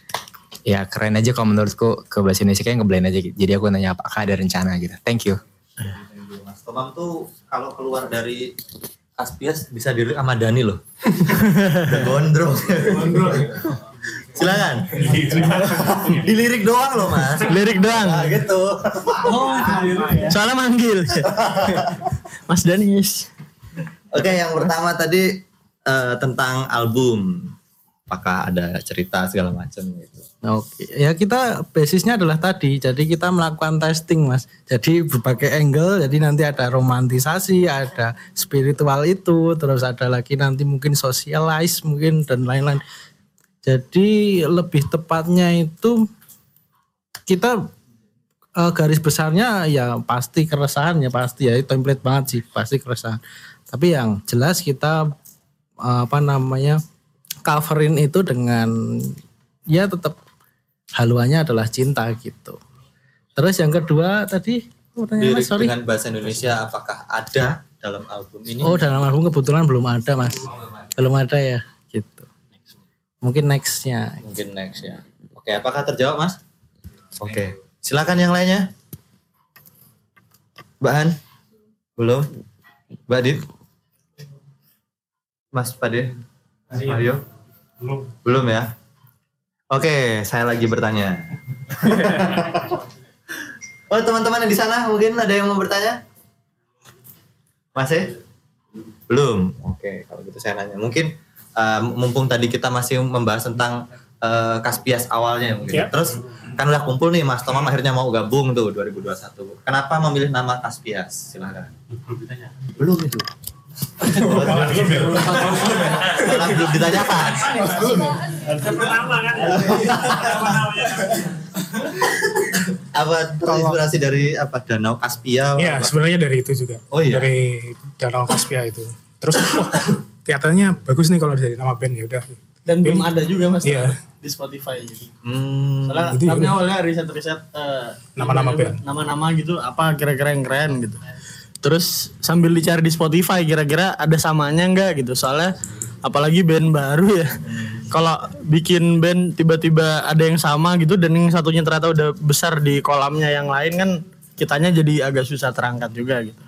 Ya keren aja kalau menurutku ke bahasa Indonesia kayak ngeblend aja. gitu. Jadi aku nanya apakah ada rencana gitu. Thank you. Mas Tomam tuh kalau keluar dari Kaspias bisa dilirik sama Dani loh. Udah gondrong. Silakan. Dilirik doang loh mas. Lirik doang. Nah, gitu. Soalnya manggil. Mas Danis. Oke yang pertama tadi eh, tentang album. Apakah ada cerita segala macam gitu. Oke, ya kita basisnya adalah tadi, jadi kita melakukan testing mas. Jadi berbagai angle, jadi nanti ada romantisasi, ada spiritual itu, terus ada lagi nanti mungkin socialize mungkin dan lain-lain. Jadi lebih tepatnya itu kita eh, garis besarnya ya pasti keresahan ya pasti ya itu template banget sih pasti keresahan. Tapi yang jelas kita eh, apa namanya coverin itu dengan ya tetap haluannya adalah cinta gitu. Terus yang kedua tadi Lirik mas sorry. dengan bahasa Indonesia apakah ada dalam album ini? Oh dalam album kebetulan belum ada mas, belum ada ya gitu. Mungkin nextnya. Mungkin next ya. Oke apakah terjawab mas? Oke. Silakan yang lainnya. Mbak Han? Belum? Mbak Dit? Mas Pade? Mario? Belum. Belum ya? Oke, saya lagi bertanya. oh teman-teman yang di sana mungkin ada yang mau bertanya? Masih? Belum. Oke, kalau gitu saya nanya. Mungkin eh, mumpung tadi kita masih membahas tentang eh, Kaspias awalnya mungkin. Ya. Terus kan udah kumpul nih Mas Tomam akhirnya mau gabung tuh 2021. Kenapa memilih nama Kaspias? Silakan. Belum itu. Belum ditanyakan. apa terinspirasi dari apa Danau Kaspia? Iya, sebenarnya dari itu juga. Oh, iya? Dari Danau Kaspia itu. Terus wah, kelihatannya bagus nih kalau jadi nama band ya udah. Dan belum ada juga mas Iya. di Spotify gitu. Hmm, Soalnya ya kami awalnya riset-riset eh, Nama-nama band. Nama-nama gitu apa kira-kira yang keren gitu. Terus sambil dicari di Spotify kira-kira ada samanya enggak gitu. Soalnya apalagi band baru ya. Kalau bikin band tiba-tiba ada yang sama gitu dan yang satunya ternyata udah besar di kolamnya yang lain kan kitanya jadi agak susah terangkat juga gitu.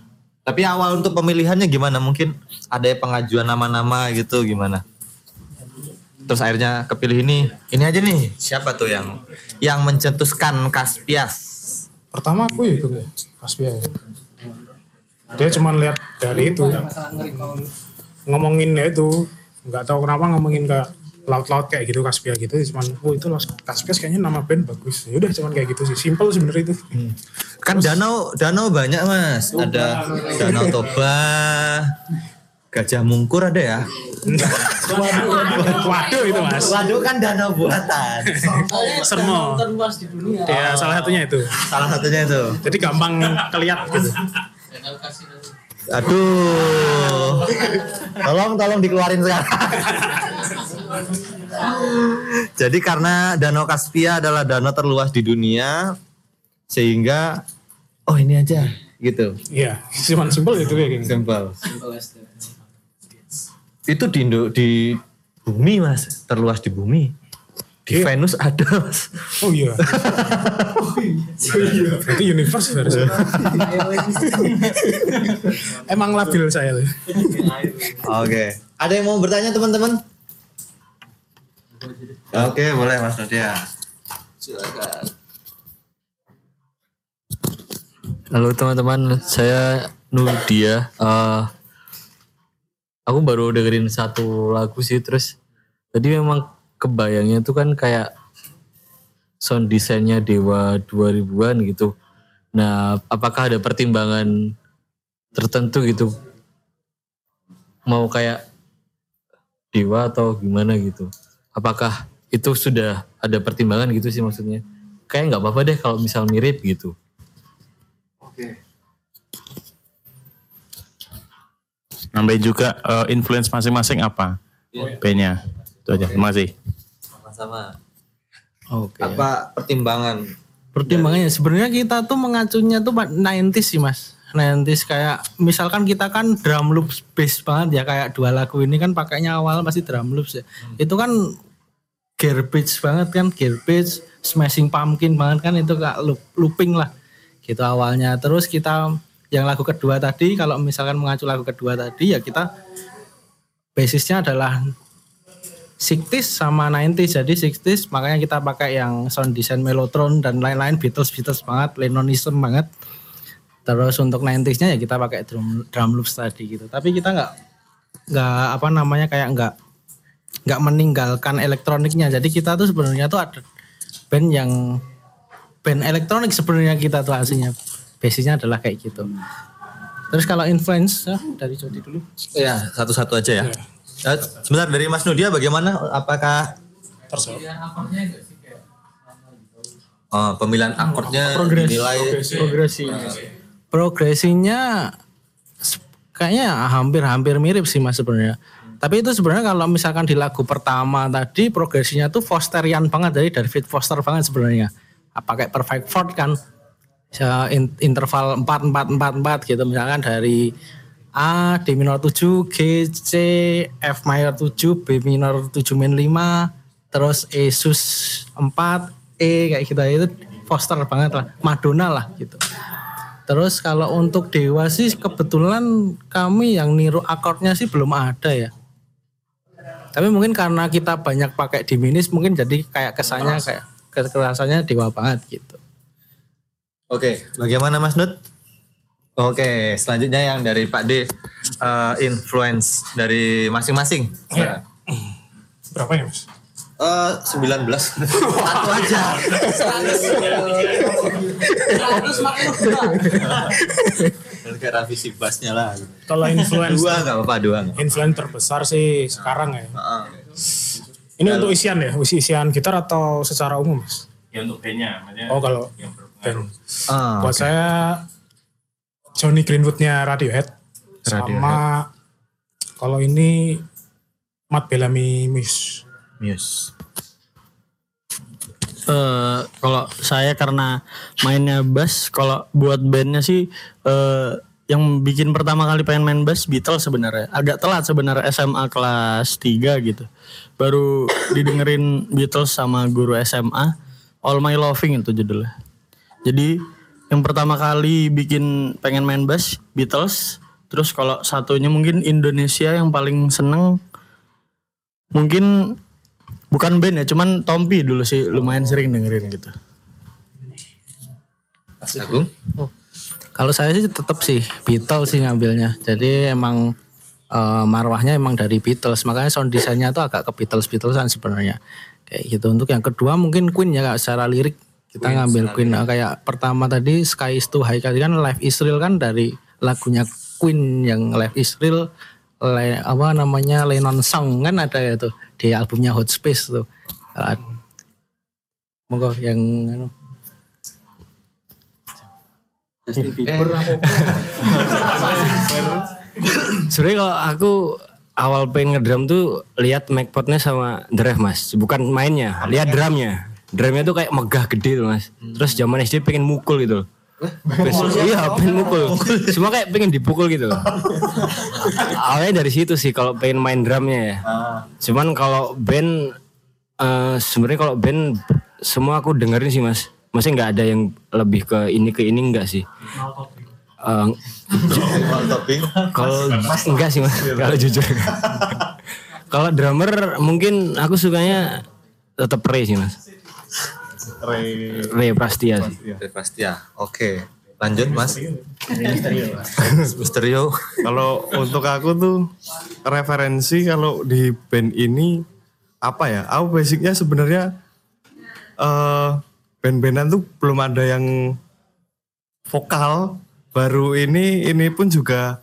Tapi awal untuk pemilihannya gimana? Mungkin ada pengajuan nama-nama gitu gimana? Terus akhirnya kepilih ini. Ini aja nih. Siapa tuh yang yang mencetuskan Kaspias? Pertama aku itu Kaspia. ya. Dia cuma lihat dari itu. Ngomongin ya itu. Nggak tahu kenapa ngomongin ke laut-laut kayak gitu Kaspia gitu. Cuman oh itu loh Kaspias kayaknya nama band bagus. Ya udah cuman kayak gitu sih. Simple sebenarnya itu. Kan danau danau banyak mas. Ada Danau Toba, Gajah Mungkur ada ya. Waduh itu mas. Waduh kan danau buatan. Sermo. Ya salah satunya itu. Salah satunya itu. Jadi gampang keliat gitu. Aduh. Tolong tolong dikeluarin sekarang. Jadi karena Danau Kaspia adalah danau terluas di dunia sehingga oh ini aja gitu. Iya, cuman simple itu gini. Simple. Itu di Indo- di bumi Mas, terluas di bumi. Di Iya. Venus ada Mas. Oh iya. Berarti universe harusnya. Emang labil saya. Oke. Ada yang mau bertanya teman-teman? Oke, boleh Mas Nadia. Silakan. Halo teman-teman, saya Nudia. Eh, aku baru dengerin satu lagu sih, terus tadi memang kebayangnya tuh kan kayak sound desainnya Dewa 2000-an gitu. Nah, apakah ada pertimbangan tertentu gitu? Mau kayak Dewa atau gimana gitu? Apakah itu sudah ada pertimbangan gitu sih maksudnya. Kayak nggak apa-apa deh kalau misal mirip gitu. Nambahin juga eh, influence masing-masing apa? B-nya. Itu aja. Terima kasih. Sama-sama. Oke. Apa pertimbangan? Pertimbangannya sebenarnya kita tuh mengacunya tuh 90s sih mas. 90s kayak misalkan kita kan drum loops base banget ya kayak dua lagu ini kan pakainya awal pasti drum loops ya. Itu kan garbage banget kan garbage smashing pumpkin banget kan itu kayak loop, looping lah gitu awalnya. Terus kita yang lagu kedua tadi kalau misalkan mengacu lagu kedua tadi ya kita basisnya adalah 60s sama 90s jadi 60s makanya kita pakai yang sound design Mellotron dan lain-lain. Beatles Beatles banget Lennonism banget. Terus untuk 90s-nya ya kita pakai drum drum loops tadi gitu. Tapi kita nggak nggak apa namanya kayak nggak nggak meninggalkan elektroniknya. Jadi kita tuh sebenarnya tuh ada band yang band elektronik sebenarnya kita tuh aslinya. Basisnya adalah kayak gitu. Terus kalau influence ya, dari Jody dulu. Ya, satu-satu aja ya. Eh, sebentar dari Mas Nudia bagaimana? Apakah Oh, pemilihan akordnya progres dinilai progresi. Progresinya kayaknya hampir-hampir mirip sih mas sebenarnya. Tapi itu sebenarnya kalau misalkan di lagu pertama tadi progresinya tuh Fosterian banget. Dari David Foster banget sebenarnya. Apa kayak perfect chord kan? In- interval 4 4 4 4 gitu. Misalkan dari A D minor 7 G C F minor 7 B minor 7 min 5 terus E sus 4 E kayak gitu. Itu Foster banget lah Madonna lah gitu. Terus kalau untuk Dewa sih kebetulan kami yang niru akordnya sih belum ada ya. Tapi mungkin karena kita banyak pakai diminis mungkin jadi kayak kesannya kayak kerasanya Dewa banget gitu. Oke, bagaimana Mas Nut? Oke, selanjutnya yang dari Pak D, eh, influence dari masing-masing. Iya. Berapa ya mas? Eh, 19. Satu aja. Kayak revisi bassnya lah. Kalau influence Dua nggak apa-apa, dua nggak. influence terbesar sih sekarang ya. Ini untuk isian ya, isi isian gitar atau secara umum mas? Ya untuk maksudnya Oh kalau yang berpengaruh. Ah, buat saya Johnny Greenwoodnya Radiohead, sama kalau ini Matt Bellamy Muse. Muse. eh kalau saya karena mainnya bass, kalau buat bandnya sih eh yang bikin pertama kali pengen main bass Beatles sebenarnya. Agak telat sebenarnya SMA kelas 3 gitu. Baru didengerin Beatles sama guru SMA All My Loving itu judulnya. Jadi yang pertama kali bikin pengen main bass Beatles, terus kalau satunya mungkin Indonesia yang paling seneng mungkin bukan band ya, cuman Tompi dulu sih lumayan sering dengerin gitu. Agung? Kalau saya sih tetap sih Beatles sih ngambilnya. Jadi emang eh, marwahnya emang dari Beatles. Makanya sound desainnya tuh agak ke Beatles Beatlesan sebenarnya. Kayak gitu. Untuk yang kedua mungkin Queen ya secara lirik kita ngambil Queen. Eh, kayak pertama tadi Sky is too high kan Life is Real kan dari lagunya Queen yang Life is Real le- apa namanya Lennon Song kan ada ya tuh di albumnya Hot Space tuh. Eh, Monggo yang anu. Sebenarnya kalau aku awal pengen ngedrum tuh lihat MacPodnya sama Drive mas, bukan mainnya, lihat drumnya. Drumnya tuh kayak megah gede tuh mas. Terus zaman SD pengen mukul gitu. loh. Iya pengen mukul. Semua kayak pengen dipukul gitu. loh. Awalnya dari situ sih kalau pengen main drumnya ya. Cuman kalau band eh, sebenarnya kalau band semua aku dengerin sih mas. Maksudnya nggak ada yang lebih ke ini ke ini enggak sih. Eh, kalau enggak sih mas, kalau jujur. kalau drummer mungkin aku sukanya tetap Ray sih mas. Ray. Ray Prastia sih. Dari Prastia. Oke. Lanjut Mas. Misterio. Kalau untuk aku tuh referensi kalau di band ini apa ya? Aku basicnya sebenarnya eh band-bandan tuh belum ada yang vokal. Baru ini ini pun juga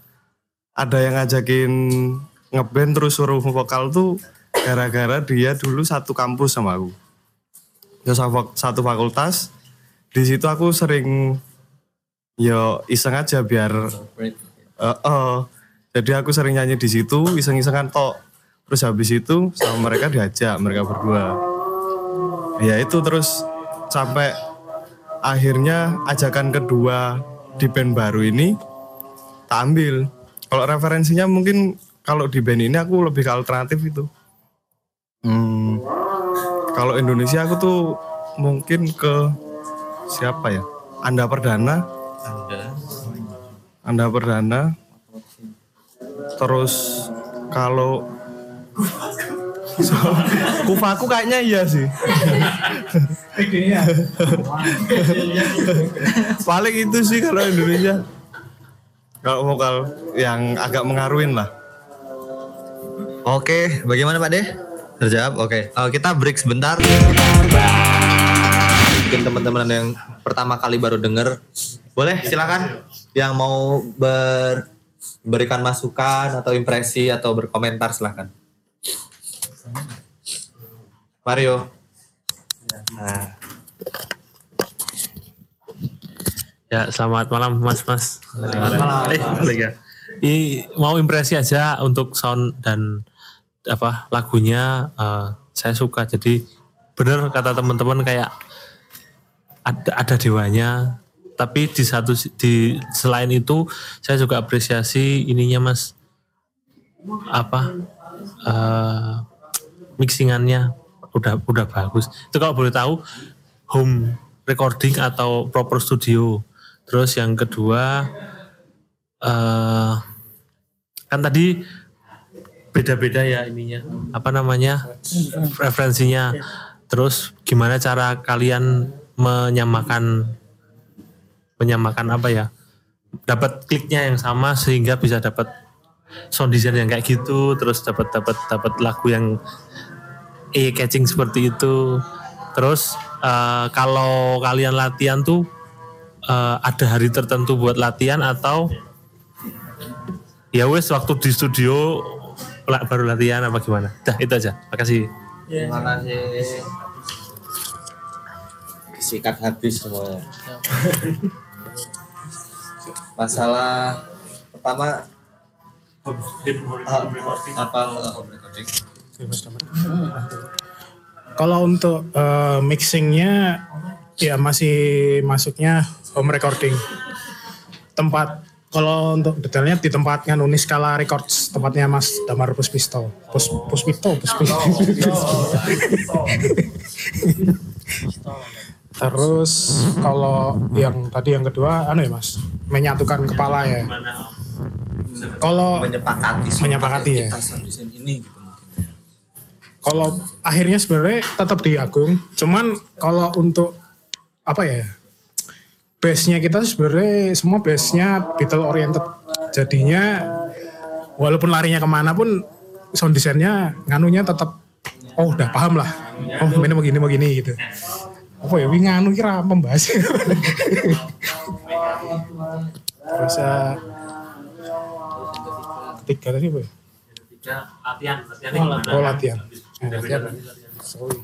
ada yang ngajakin ngeband terus suruh vokal tuh gara-gara dia dulu satu kampus sama aku ya satu- fakultas. Di situ aku sering yo iseng aja biar Eh, eh. jadi aku sering nyanyi di situ iseng-isengan tok. Terus habis itu sama mereka diajak mereka berdua. Ya itu terus sampai akhirnya ajakan kedua di band baru ini tak ambil. Kalau referensinya mungkin kalau di band ini aku lebih ke alternatif itu. Hmm, kalau Indonesia aku tuh mungkin ke siapa ya? Anda Perdana. Anda. Perdana. Terus kalau so, kufaku kayaknya iya sih. Paling itu sih kalau Indonesia. Kalau vokal yang agak mengaruhin lah. Oke, bagaimana Pak De? Terjawab. Oke. Eh, kita break sebentar. Mungkin teman-teman yang pertama kali baru denger, boleh silakan yang mau ber berikan masukan atau impresi atau berkomentar silakan. Mario. Nah, Ya, selamat malam Mas Mas. Selamat malam. Eh, ya. Ini mau impresi aja untuk sound dan apa lagunya eh, saya suka. Jadi bener kata teman-teman kayak ada ada dewanya. Tapi di satu di selain itu saya juga apresiasi ininya Mas apa eh mixingannya udah udah bagus. Itu kalau boleh tahu home recording atau proper studio. Terus yang kedua eh kan tadi beda-beda ya ininya apa namanya referensinya. Terus gimana cara kalian menyamakan menyamakan apa ya? Dapat kliknya yang sama sehingga bisa dapat sound design yang kayak gitu, terus dapat dapat dapat lagu yang eh catching seperti itu. Terus eh, kalau kalian latihan tuh eh, ada hari tertentu buat latihan atau ya wes waktu di studio baru latihan apa gimana? Dah itu aja. Makasih. terima kasih. Sikat habis semuanya. Masalah pertama apa home recording? Kalau untuk eh, mixingnya ya masih masuknya home recording. Tempat kalau untuk detailnya di tempat nganu Skala Records tempatnya Mas Damar Puspisto. Pus Puspito, Puspito. Terus kalau yang tadi yang kedua anu ya Mas, menyatukan kepala ya. Kalau Menyepakati menyepakati ya. ini gitu. Kalau akhirnya sebenarnya tetap di Agung, cuman kalau untuk apa ya base-nya kita sebenarnya semua base-nya Beatle oriented. Jadinya walaupun larinya ke mana pun sound design-nya nganunya tetap oh udah paham lah. Oh mainnya begini begini gitu. Apa ya, wih nganu kira membahas. Terus ketiga tadi apa ya? latihan, Oh latihan. Eh, latihan. Sorry.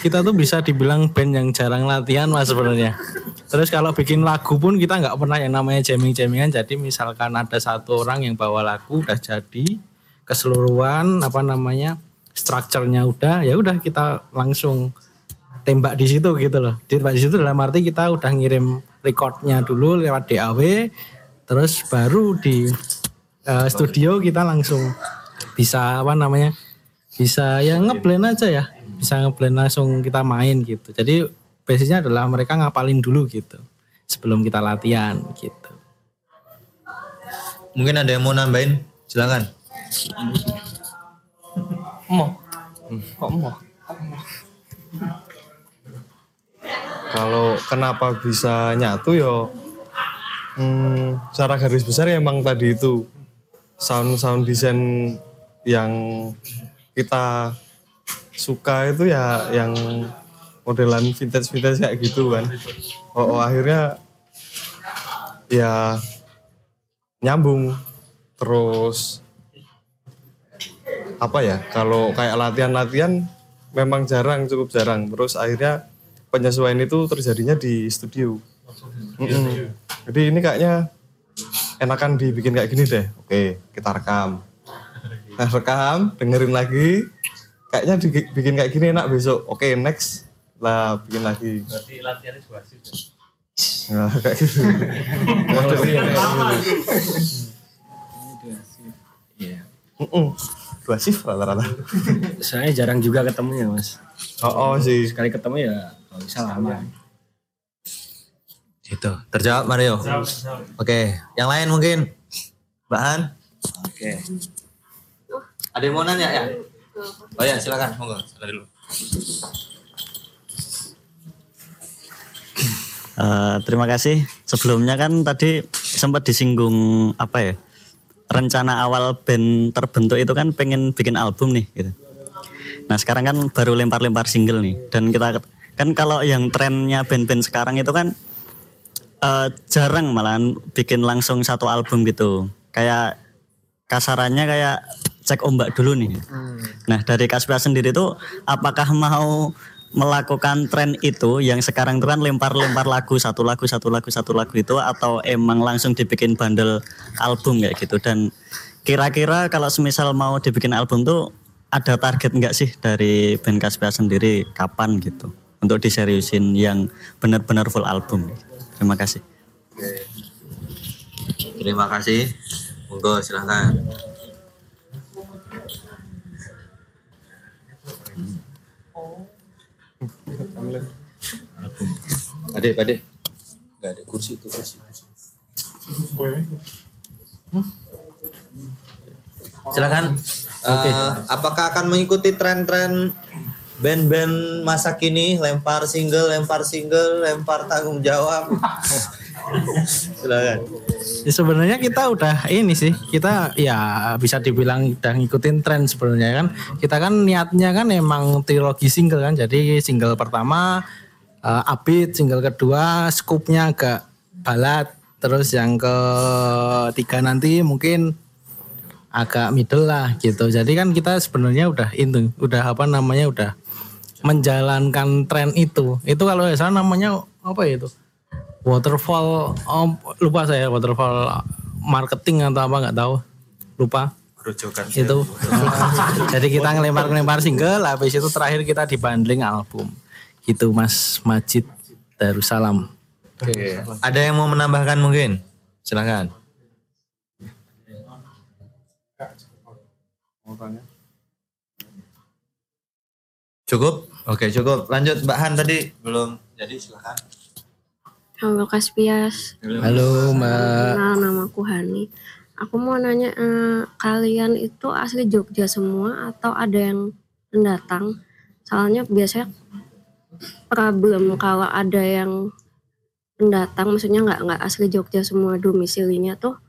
Kita tuh bisa dibilang band yang jarang latihan mas sebenarnya. Terus kalau bikin lagu pun kita nggak pernah yang namanya jamming-jammingan. Jadi misalkan ada satu orang yang bawa lagu udah jadi keseluruhan apa namanya strukturnya udah ya udah kita langsung tembak di situ gitu loh. Tembak di situ dalam arti kita udah ngirim recordnya dulu lewat DAW, terus baru di eh, studio kita langsung bisa apa namanya bisa ya ngeblend aja ya bisa ngeblend langsung kita main gitu jadi basisnya adalah mereka ngapalin dulu gitu sebelum kita latihan gitu Mungkin ada yang mau nambahin? Silakan. Mau. Kok mau? Kalau kenapa bisa nyatu yo hmm, secara garis besar ya emang tadi itu sound sound design yang kita suka itu ya yang modelan vintage vintage kayak gitu kan. Oh, oh, akhirnya ya nyambung. Terus apa ya kalau kayak latihan-latihan memang jarang cukup jarang. Terus akhirnya penyesuaian itu terjadinya di studio. Mm-mm. jadi ini kayaknya enakan dibikin kayak gini deh. Oke kita rekam. Nah, rekam dengerin lagi kayaknya dibikin kayak gini enak besok oke next lah bikin lagi Berarti latihannya dua sih. nah, kayak gitu Mm-mm. dua shift rata-rata Soalnya jarang juga ketemu ya mas. oh, oh sih Sekali ketemu ya kalau bisa lama. Gitu. Terjawab Mario. Oke, yang lain mungkin. Bahan? Oke. Ada yang mau nanya ya? Oh ya, silakan. Monggo, silakan dulu. Eh, terima kasih. Sebelumnya kan tadi sempat disinggung apa ya? Rencana awal band terbentuk itu kan pengen bikin album nih gitu. Nah, sekarang kan baru lempar-lempar single nih dan kita kan kalau yang trennya band-band sekarang itu kan eh, jarang malahan bikin langsung satu album gitu. Kayak kasarannya kayak cek ombak dulu nih. Nah, dari Kaspia sendiri tuh apakah mau melakukan tren itu yang sekarang itu kan lempar-lempar lagu satu lagu satu lagu satu lagu itu atau emang langsung dibikin bandel album kayak gitu? Dan kira-kira kalau semisal mau dibikin album tuh ada target nggak sih dari band Kaspia sendiri? Kapan gitu? Untuk diseriusin yang benar-benar full album. Terima kasih. Terima kasih. Monggo silahkan. Pade, pade. Gak ada kursi itu kursi. Silakan. Eh, apakah akan mengikuti tren-tren band-band masa kini lempar single, lempar single, lempar tanggung jawab? Silakan. Ya, sebenarnya kita udah ini sih kita ya bisa dibilang udah ngikutin tren sebenarnya kan. Kita kan niatnya kan emang trilogi single kan jadi single pertama uh, upbeat single kedua scoopnya agak balat terus yang ketiga nanti mungkin agak middle lah gitu. Jadi kan kita sebenarnya udah itu udah apa namanya udah menjalankan tren itu. Itu kalau salah namanya apa ya itu waterfall oh, lupa saya waterfall marketing atau apa nggak tahu lupa Rujukan itu jadi kita ngelempar ngelempar single habis itu terakhir kita dibanding album gitu Mas Majid Darussalam Oke. Ada yang mau menambahkan mungkin? Silakan. Cukup? Oke cukup. Lanjut Mbak Han tadi belum. Jadi silakan. Halo Kaspias. halo Mbak Kenal namaku Hani. Aku mau nanya eh, kalian itu asli Jogja semua atau ada yang pendatang? Soalnya biasanya problem kalau ada yang pendatang, maksudnya nggak nggak asli Jogja semua domisilinya tuh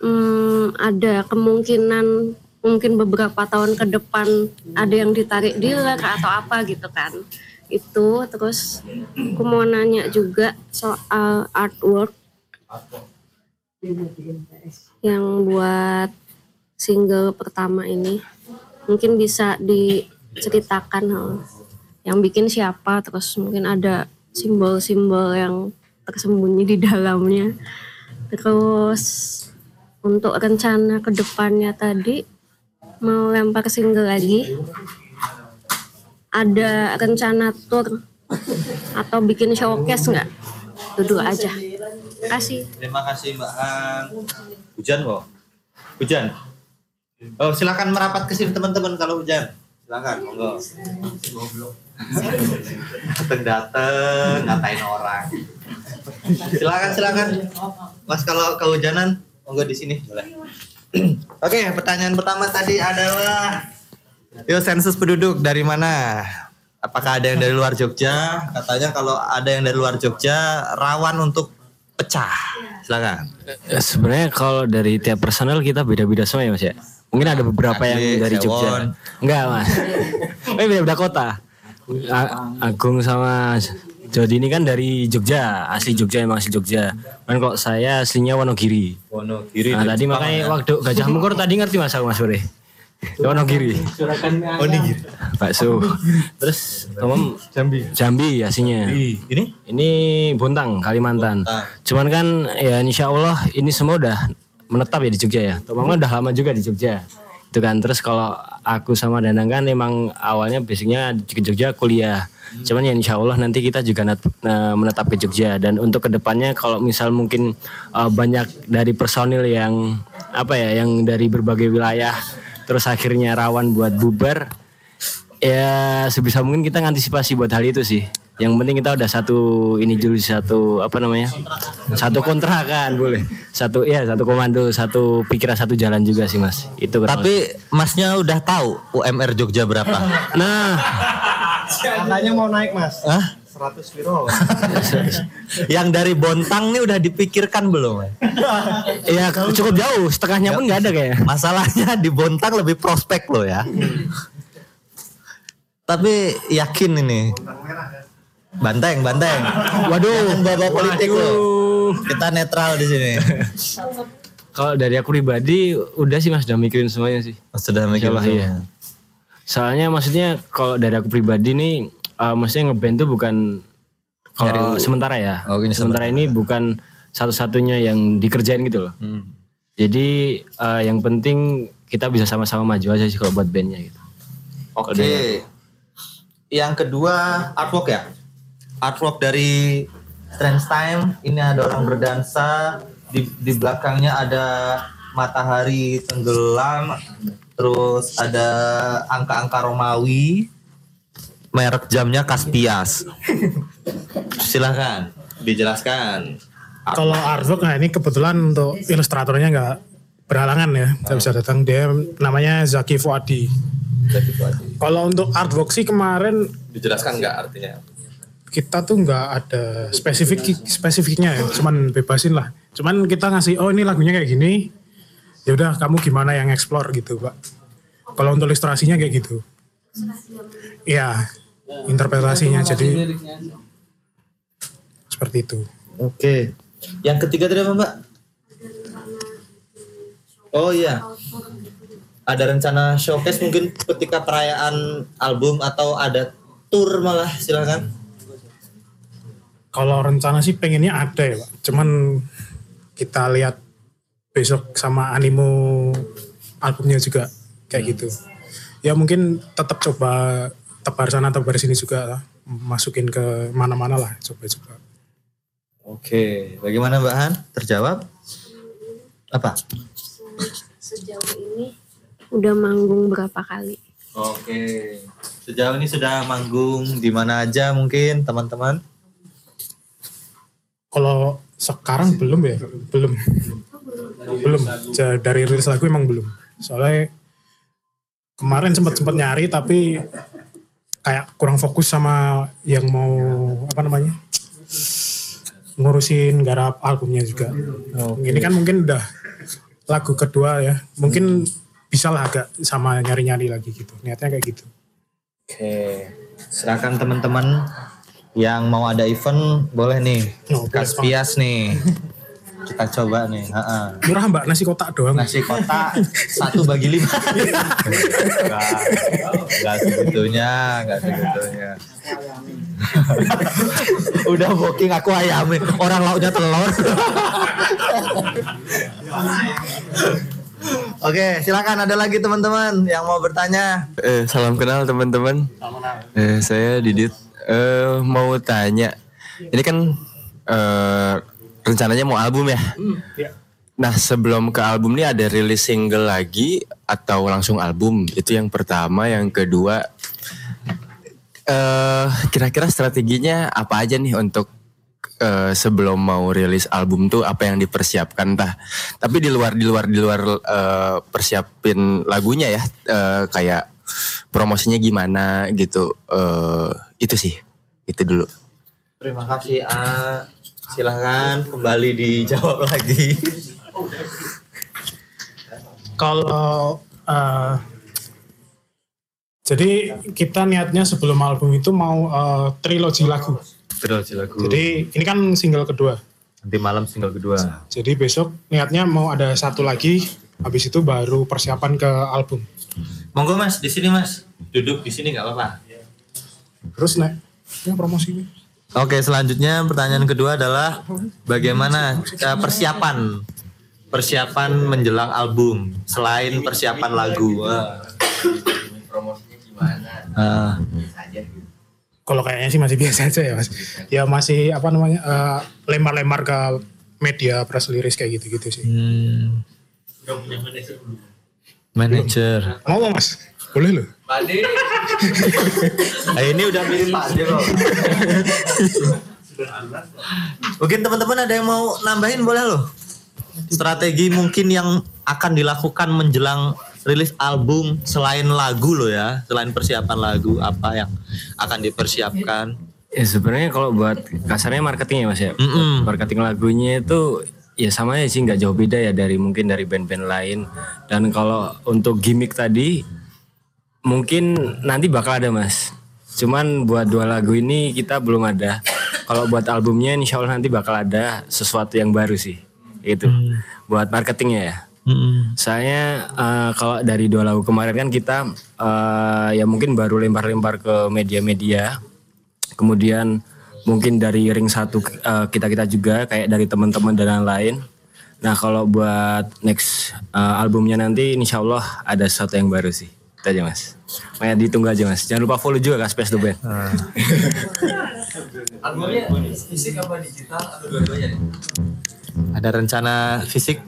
hmm, ada kemungkinan mungkin beberapa tahun ke depan ada yang ditarik dealer atau apa gitu kan itu terus aku mau nanya juga soal artwork yang buat single pertama ini. Mungkin bisa diceritakan yang bikin siapa terus mungkin ada simbol-simbol yang tersembunyi di dalamnya. Terus untuk rencana ke depannya tadi mau lempar single lagi ada rencana tour atau bikin showcase nggak duduk aja kasih Terima kasih Mbak Han. Hujan kok. Hujan. Oh silakan merapat ke sini teman-teman kalau hujan. Silakan, monggo. Dateng dateng ngatain orang. Silakan silakan. Mas kalau kehujanan monggo di sini boleh. Oke, pertanyaan pertama tadi adalah Yuk sensus penduduk dari mana? Apakah ada yang dari luar Jogja? Katanya kalau ada yang dari luar Jogja rawan untuk pecah. Silakan. Ya, Sebenarnya kalau dari tiap personel kita beda-beda semua ya mas ya. Mungkin ada beberapa yang Adli, dari Sewon. Jogja. Enggak mas. Eh beda-beda kota. A- Agung sama Jody ini kan dari Jogja, asli Jogja emang asli Jogja. Kan kalau saya aslinya Wonogiri. Wonogiri. Nah, tadi Jepang makanya ya. waktu Gajah Mungkur tadi ngerti Mas aku Mas Bure. Wonogiri. Wonogiri. Bakso. Terus Om Jambi. Jambi aslinya. Ini? Ini Bontang, Kalimantan. Cuman kan ya insya Allah ini semua udah menetap ya di Jogja ya. Tomang udah lama juga di Jogja. Itu kan terus kalau aku sama Danang kan emang awalnya basicnya di Jogja kuliah. Cuman ya insya Allah nanti kita juga eh, menetap ke Jogja dan untuk ke depannya kalau misal mungkin eh, banyak dari personil yang apa ya yang dari berbagai wilayah terus akhirnya rawan buat bubar ya sebisa mungkin kita ngantisipasi buat hal itu sih. Yang penting kita udah satu ini dulu satu apa namanya satu kontrakan boleh satu ya satu komando satu pikiran satu jalan juga sih mas itu Tapi masnya udah tahu UMR Jogja berapa? nah Katanya mau naik mas. Hah? 100 piro. Yang dari Bontang nih udah dipikirkan belum? ya cukup jauh setengahnya pun nggak ada kayak Masalahnya di Bontang lebih prospek loh ya. Tapi yakin ini. Banteng, banteng. Waduh, bawa politik loh. Kita netral di sini. kalau dari aku pribadi udah sih mas udah mikirin semuanya sih Sudah mikirin iya. semua. Soalnya maksudnya kalau dari aku pribadi nih, uh, maksudnya ngeband tuh bukan kalau Nyari- sementara ya. Oh, ini sementara ini bukan satu-satunya yang dikerjain gitu loh. Hmm. Jadi uh, yang penting kita bisa sama-sama maju aja sih kalau buat bandnya gitu. Oke. Yang kedua artwork ya. Artwork dari Trans Time. Ini ada orang berdansa. Di, di belakangnya ada matahari tenggelam. Terus ada angka-angka Romawi. Merek jamnya Caspias. Silahkan dijelaskan. Kalau artwork nah ini kebetulan untuk ilustratornya nggak berhalangan ya, nggak bisa datang. Dia namanya Zaki Fuadi. Kalau untuk artwork sih kemarin Dijelaskan nggak artinya? kita tuh nggak ada spesifik spesifiknya ya, cuman bebasin lah. Cuman kita ngasih oh ini lagunya kayak gini, ya udah kamu gimana yang explore gitu pak. Kalau untuk ilustrasinya kayak gitu, ya interpretasinya jadi seperti itu. Oke. Yang ketiga tadi apa Mbak? Oh iya. Ada rencana showcase mungkin ketika perayaan album atau ada tour malah silakan. Kalau rencana sih pengennya ada ya pak, cuman kita lihat besok sama animo albumnya juga kayak gitu. Ya mungkin tetap coba tebar sana tebar sini juga lah, masukin ke mana-mana lah coba-coba. Oke, bagaimana Mbak Han? Terjawab? Apa? Sejauh ini udah manggung berapa kali? Oke. Sejauh ini sudah manggung di mana aja mungkin teman-teman? Kalau sekarang belum ya, belum. Belum. Dari rilis lagu emang belum. Soalnya kemarin sempat sempat nyari tapi kayak kurang fokus sama yang mau apa namanya ngurusin garap albumnya juga. Ini kan mungkin udah lagu kedua ya, mungkin bisa lah agak sama nyari-nyari lagi gitu. Niatnya kayak gitu. Oke. Silakan teman-teman yang mau ada event boleh nih. Kaspias nih. Kita coba nih. Ha-ha. Murah mbak nasi kotak doang. Nasi kotak satu bagi lima. Enggak, enggak segitunya, enggak segitunya. Udah booking aku ayamnya, orang lauknya telur. Oke, silakan ada lagi teman-teman yang mau bertanya. Eh, salam kenal teman-teman. Eh, saya Didit. Eh, mau tanya, ini kan eh, rencananya mau album ya. Nah, sebelum ke album ini ada rilis single lagi atau langsung album? Itu yang pertama. Yang kedua, eh kira-kira strateginya apa aja nih untuk eh, sebelum mau rilis album tuh apa yang dipersiapkan tah? Tapi di luar di luar di luar eh, persiapin lagunya ya, eh, kayak promosinya gimana gitu. Eh, itu sih, itu dulu. Terima kasih A. Silahkan kembali dijawab lagi. Kalau eh, jadi kita niatnya sebelum album itu mau eh, trilogi lagu. Trilogi lagu. Jadi ini kan single kedua. nanti malam single kedua. Jadi besok niatnya mau ada satu lagi, habis itu baru persiapan ke album. Monggo Mas, di sini Mas. Duduk di sini nggak apa-apa. Terus nek, ya promosi. Oke, selanjutnya pertanyaan kedua adalah bagaimana persiapan persiapan menjelang album selain persiapan lagu. Wah. Ah. Kalau kayaknya sih masih biasa aja ya mas. Ya masih apa namanya eh, lempar-lempar ke media press liris kayak gitu-gitu sih. Hmm. Manager. Ngomong mas, boleh loh. Nah, ini udah mirip Pak Ade loh. Mungkin teman-teman ada yang mau nambahin boleh loh. Strategi mungkin yang akan dilakukan menjelang rilis album selain lagu loh ya, selain persiapan lagu apa yang akan dipersiapkan. Ya sebenarnya kalau buat kasarnya marketing ya mas ya. Marketing lagunya itu ya sama aja sih nggak jauh beda ya dari mungkin dari band-band lain. Dan kalau untuk gimmick tadi mungkin nanti bakal ada mas. Cuman buat dua lagu ini kita belum ada. Kalau buat albumnya insya Allah nanti bakal ada sesuatu yang baru sih. Itu buat marketingnya ya. Saya eh, kalau dari dua lagu kemarin kan kita eh, ya mungkin baru lempar-lempar ke media-media. Kemudian mungkin dari ring satu kita kita juga kayak dari teman-teman dan lain-lain. Nah kalau buat next eh, albumnya nanti insya Allah ada sesuatu yang baru sih. Itu aja mas. Makanya ditunggu aja mas. Jangan lupa follow juga kan Space the Band. Albumnya fisik apa digital atau dua-duanya nih? Ada rencana fisik?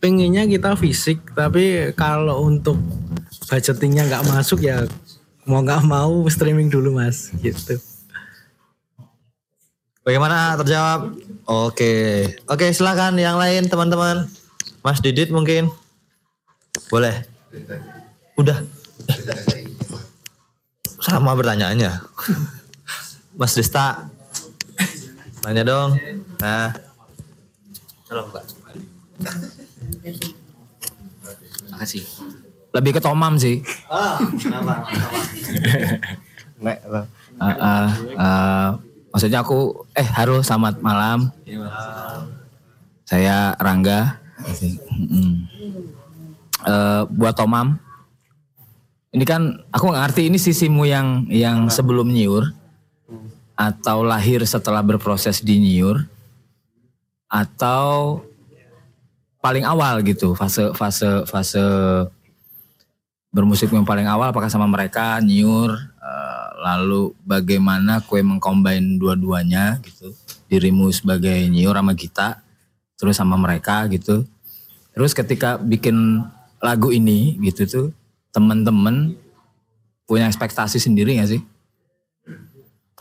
Pengennya kita fisik, tapi kalau untuk budgetingnya nggak masuk ya mau nggak mau streaming dulu mas, gitu. Bagaimana terjawab? Oke. Oke, silakan yang lain teman-teman. Mas Didit mungkin. Boleh. Udah. Sama pertanyaannya. Mas Desta. Tanya dong. Nah. Salam, Pak. Makasih. Lebih ke Tomam sih. Ah, kenapa? Nek, uh, uh, uh, maksudnya aku eh halo selamat malam. Saya Rangga. Mm. Eh, buat Tomam. Ini kan aku ngerti ini sisimu yang yang sebelum nyiur atau lahir setelah berproses di nyiur atau paling awal gitu fase fase fase bermusik yang paling awal apakah sama mereka nyiur eh, lalu bagaimana kue mengcombine dua-duanya gitu. Dirimu sebagai nyiur sama kita terus sama mereka gitu. Terus ketika bikin lagu ini gitu tuh teman-teman punya ekspektasi sendiri gak sih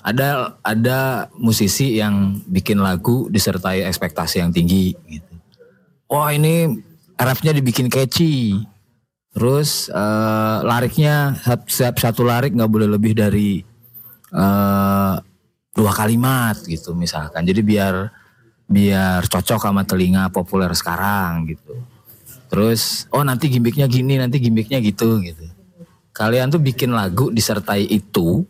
ada ada musisi yang bikin lagu disertai ekspektasi yang tinggi gitu wah ini rapnya dibikin catchy Terus eh, lariknya setiap satu larik nggak boleh lebih dari eh, dua kalimat gitu misalkan. Jadi biar biar cocok sama telinga populer sekarang gitu. Terus oh nanti gimmicknya gini, nanti gimmicknya gitu gitu. Kalian tuh bikin lagu disertai itu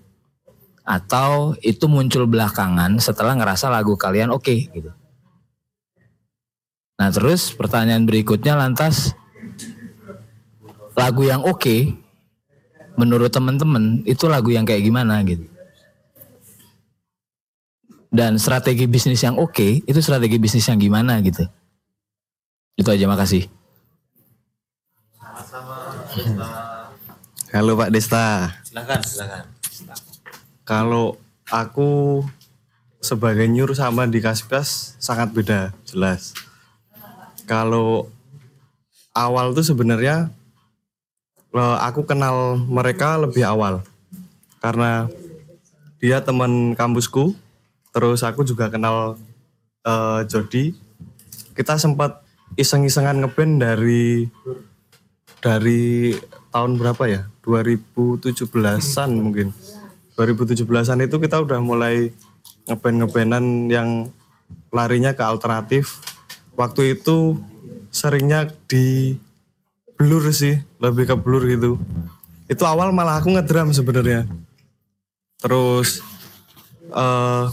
atau itu muncul belakangan setelah ngerasa lagu kalian oke gitu. Nah terus pertanyaan berikutnya lantas lagu yang oke menurut teman-teman itu lagu yang kayak gimana gitu. Dan strategi bisnis yang oke itu strategi bisnis yang gimana gitu. Itu aja makasih. Halo Pak Desta. Silakan, silakan. Kalau aku sebagai nyur sama di Kaskas sangat beda, jelas. Kalau awal tuh sebenarnya eh, aku kenal mereka lebih awal karena dia teman kampusku, terus aku juga kenal eh, Jody. Kita sempat iseng-isengan ngeband dari dari tahun berapa ya? 2017-an mungkin. 2017-an itu kita udah mulai ngeband-ngebandan yang larinya ke alternatif. Waktu itu seringnya di blur sih, lebih ke blur gitu. Itu awal malah aku ngedrum sebenarnya. Terus eh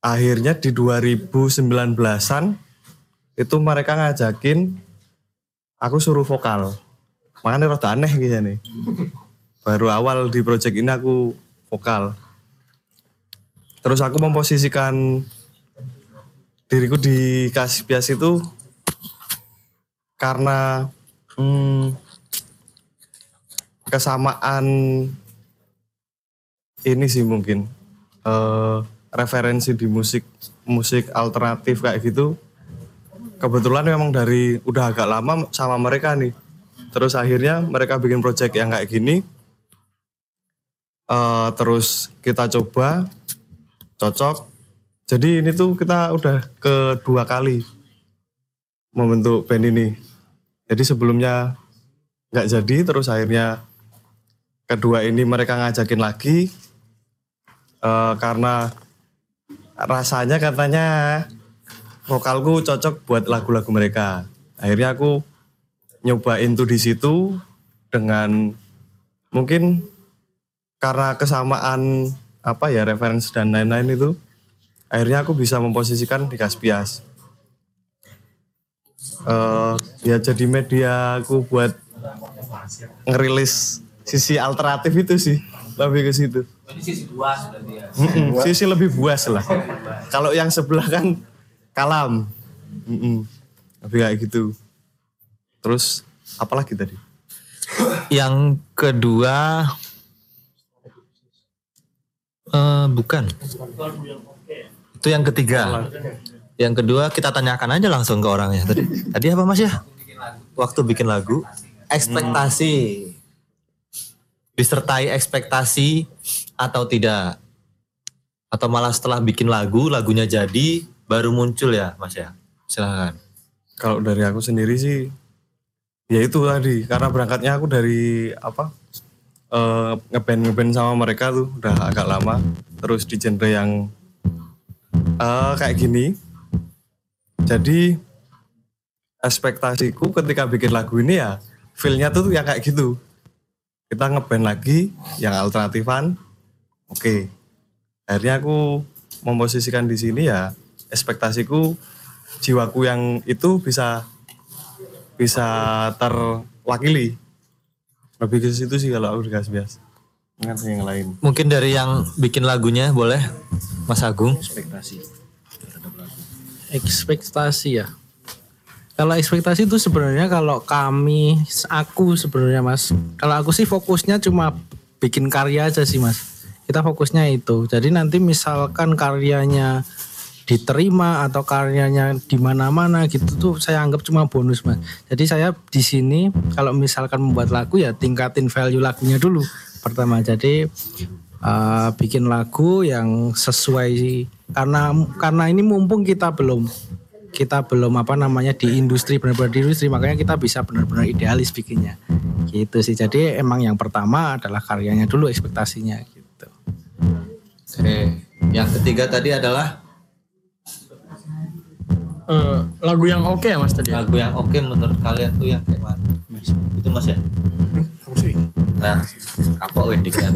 akhirnya di 2019-an itu mereka ngajakin aku suruh vokal. Makanya rada aneh gitu nih. Baru awal di project ini aku vokal. Terus aku memposisikan diriku di Kaspias itu karena hmm, kesamaan ini sih mungkin eh, referensi di musik musik alternatif kayak gitu kebetulan memang dari udah agak lama sama mereka nih. Terus akhirnya mereka bikin project yang kayak gini. Eh, terus kita coba cocok. Jadi ini tuh kita udah kedua kali membentuk band ini. Jadi sebelumnya nggak jadi terus akhirnya kedua ini mereka ngajakin lagi. Eh, karena rasanya katanya vokalku cocok buat lagu-lagu mereka. Akhirnya aku nyobain tuh di situ dengan mungkin karena kesamaan apa ya referensi dan lain-lain itu akhirnya aku bisa memposisikan di Kaspias eh ya jadi media aku buat ngerilis sisi alternatif itu sih lebih ke situ. Ini sisi buas berarti ya. Mm-mm, sisi lebih buas lah. Kalau yang sebelah kan kalam Mm-mm, lebih kayak gitu terus apalagi tadi Yang kedua eh bukan. Itu yang ketiga. Yang kedua kita tanyakan aja langsung ke orangnya. Tadi tadi apa Mas ya? Waktu bikin lagu, ekspektasi. Disertai ekspektasi atau tidak? Atau malah setelah bikin lagu, lagunya jadi baru muncul ya, Mas ya? Silakan. Kalau dari aku sendiri sih, ya itu tadi karena berangkatnya aku dari apa eh ngeband ngeband sama mereka tuh udah agak lama, terus di genre yang eh kayak gini. Jadi ekspektasiku ketika bikin lagu ini ya feel-nya tuh yang kayak gitu. Kita ngeband lagi yang alternatifan, oke. Akhirnya aku memposisikan di sini ya ekspektasiku jiwaku yang itu bisa bisa terwakili. Lebih ke situ sih kalau aku dikasih bias. Ngerti yang lain. Mungkin dari yang bikin lagunya boleh Mas Agung. Ekspektasi. ekspektasi ya. Kalau ekspektasi itu sebenarnya kalau kami, aku sebenarnya mas, kalau aku sih fokusnya cuma bikin karya aja sih mas. Kita fokusnya itu. Jadi nanti misalkan karyanya diterima atau karyanya di mana-mana gitu tuh saya anggap cuma bonus mas. Jadi saya di sini kalau misalkan membuat lagu ya tingkatin value lagunya dulu pertama. Jadi uh, bikin lagu yang sesuai karena karena ini mumpung kita belum kita belum apa namanya di industri benar-benar di industri makanya kita bisa benar-benar idealis bikinnya gitu sih jadi emang yang pertama adalah karyanya dulu ekspektasinya gitu Oke. Yang ketiga tadi adalah Eh, lagu yang oke ya mas tadi? lagu yang oke menurut kalian tuh yang kayak mana? Itu Mas ya? Aku sih. Nah, apa wendiknya?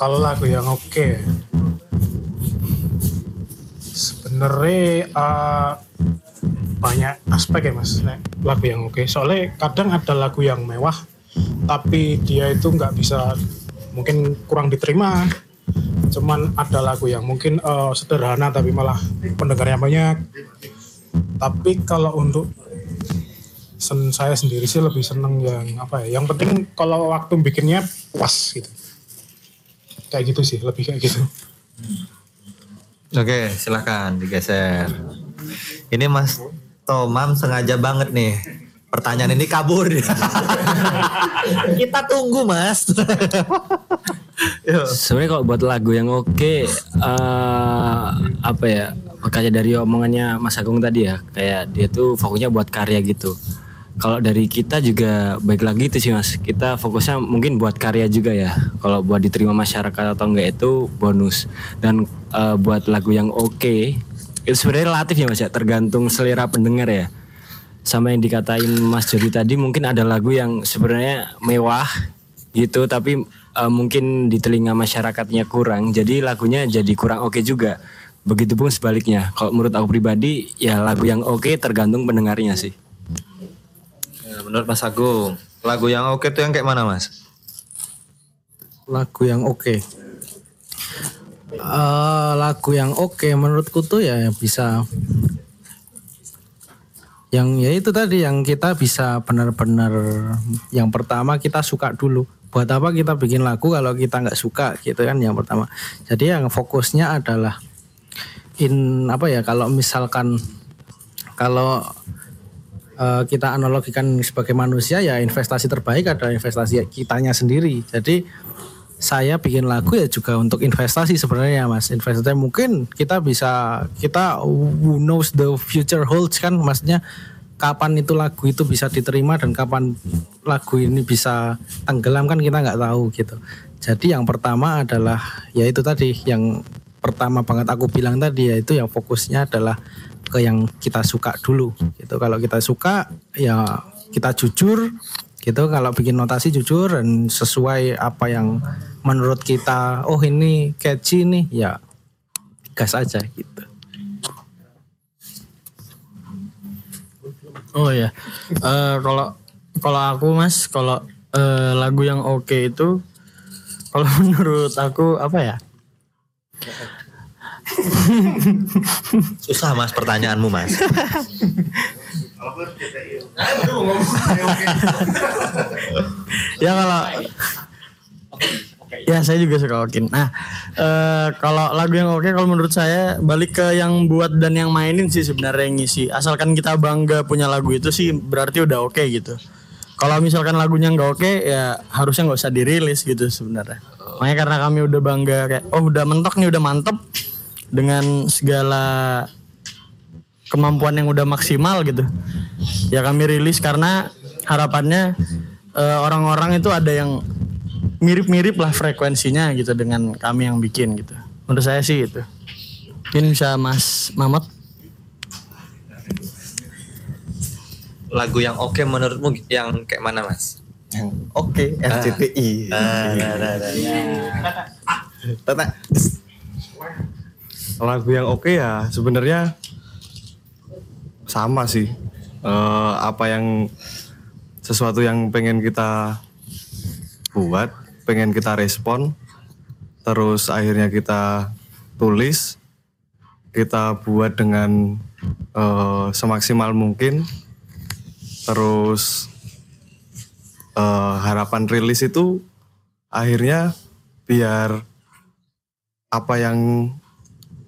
Kalau lagu yang oke, sebenarnya eh, banyak aspek ya mas. Nek, lagu yang oke. Soalnya kadang ada lagu yang mewah, tapi dia itu nggak bisa, mungkin kurang diterima. Cuman ada lagu yang mungkin eh, sederhana tapi malah pendengarnya banyak. Tapi kalau untuk sen saya sendiri sih lebih seneng yang apa ya? Yang penting kalau waktu bikinnya puas gitu kayak gitu sih lebih kayak gitu Oke, silahkan digeser. Ini Mas Tomam sengaja banget nih. Pertanyaan ini kabur. Kita tunggu Mas. Sebenarnya kalau buat lagu yang oke, eh, apa ya? Kayak dari omongannya Mas Agung tadi ya, kayak dia tuh fokusnya buat karya gitu. Kalau dari kita juga baik lagi itu sih mas, kita fokusnya mungkin buat karya juga ya. Kalau buat diterima masyarakat atau enggak itu bonus. Dan eh, buat lagu yang oke, itu sebenarnya relatif ya mas ya, tergantung selera pendengar ya. Sama yang dikatain Mas Jody tadi mungkin ada lagu yang sebenarnya mewah gitu, tapi eh, mungkin di telinga masyarakatnya kurang, jadi lagunya jadi kurang oke juga. Begitupun sebaliknya. Kalau menurut aku pribadi, ya lagu yang oke tergantung pendengarnya sih. Ya, menurut Mas Agung, lagu yang oke tuh yang kayak mana Mas? lagu yang oke. Eh, lagu yang oke menurutku tuh ya bisa yang ya itu tadi yang kita bisa benar-benar yang pertama kita suka dulu buat apa kita bikin lagu kalau kita nggak suka gitu kan yang pertama. Jadi yang fokusnya adalah in apa ya kalau misalkan kalau eh, kita analogikan sebagai manusia ya investasi terbaik adalah investasi kitanya sendiri. Jadi saya bikin lagu ya juga untuk investasi sebenarnya mas. Investasi mungkin kita bisa kita who knows the future holds kan? Maksudnya kapan itu lagu itu bisa diterima dan kapan lagu ini bisa tenggelam kan kita nggak tahu gitu. Jadi yang pertama adalah ya itu tadi yang pertama banget aku bilang tadi yaitu yang fokusnya adalah ke yang kita suka dulu gitu. Kalau kita suka ya kita jujur gitu. Kalau bikin notasi jujur dan sesuai apa yang menurut kita oh ini catchy nih ya gas aja gitu Oh ya, Eh, kalau kalau aku mas, kalau eh, lagu yang oke itu, kalau menurut aku apa ya? Susah Mas pertanyaanmu Mas. ya kalau ya saya juga suka Okin. Nah eh, kalau lagu yang oke kalau menurut saya balik ke yang buat dan yang mainin sih sebenarnya yang ngisi. Asalkan kita bangga punya lagu itu sih berarti udah oke gitu. Kalau misalkan lagunya nggak oke ya harusnya nggak usah dirilis gitu sebenarnya. Makanya karena kami udah bangga kayak oh udah mentok nih udah mantep dengan segala kemampuan yang udah maksimal gitu. Ya kami rilis karena harapannya eh, orang-orang itu ada yang mirip-mirip lah frekuensinya gitu dengan kami yang bikin gitu. Menurut saya sih itu. Mungkin bisa Mas Mamat. Lagu yang oke menurutmu yang kayak mana Mas? Yang oke RCTI. Ah, nah, nah, nah. Tata. Lagu yang oke ya sebenarnya sama sih. Eh, apa yang sesuatu yang pengen kita buat, pengen kita respon, terus akhirnya kita tulis, kita buat dengan eh, semaksimal mungkin, terus eh, harapan rilis itu akhirnya biar apa yang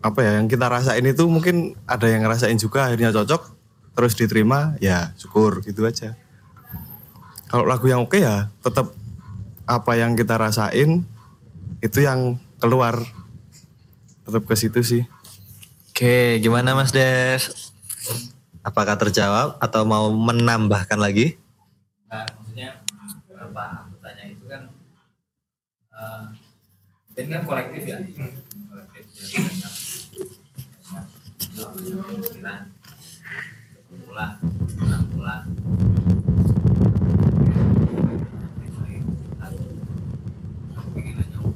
apa ya yang kita rasain itu mungkin ada yang ngerasain juga akhirnya cocok terus diterima ya syukur gitu aja. Kalau lagu yang oke ya tetap apa yang kita rasain itu yang keluar. Tetap ke situ sih. Oke, gimana Mas Des? Apakah terjawab atau mau menambahkan lagi? Nah, maksudnya beberapa anggotanya itu kan eh band kan kolektif ya? Kolektif jadi banyak banyak pikiran pula pulang pula lain-lain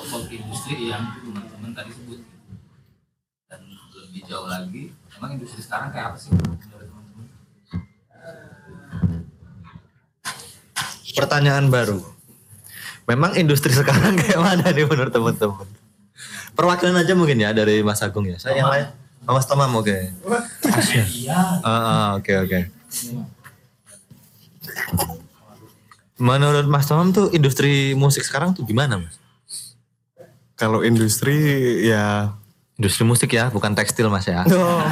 pokok industri yang teman-teman tadi sebut dan lebih jauh lagi emang industri sekarang kayak apa sih menurut teman-teman Pertanyaan baru. Memang industri sekarang kayak mana nih menurut teman-teman? Perwakilan aja mungkin ya dari Mas Agung ya. Saya yang lain. Oh, Mas Tomam oke. Ah, ah, Oke oke. Menurut Mas Tomam tuh industri musik sekarang tuh gimana Mas? Kalau industri ya industri musik ya, bukan tekstil Mas ya. Oh,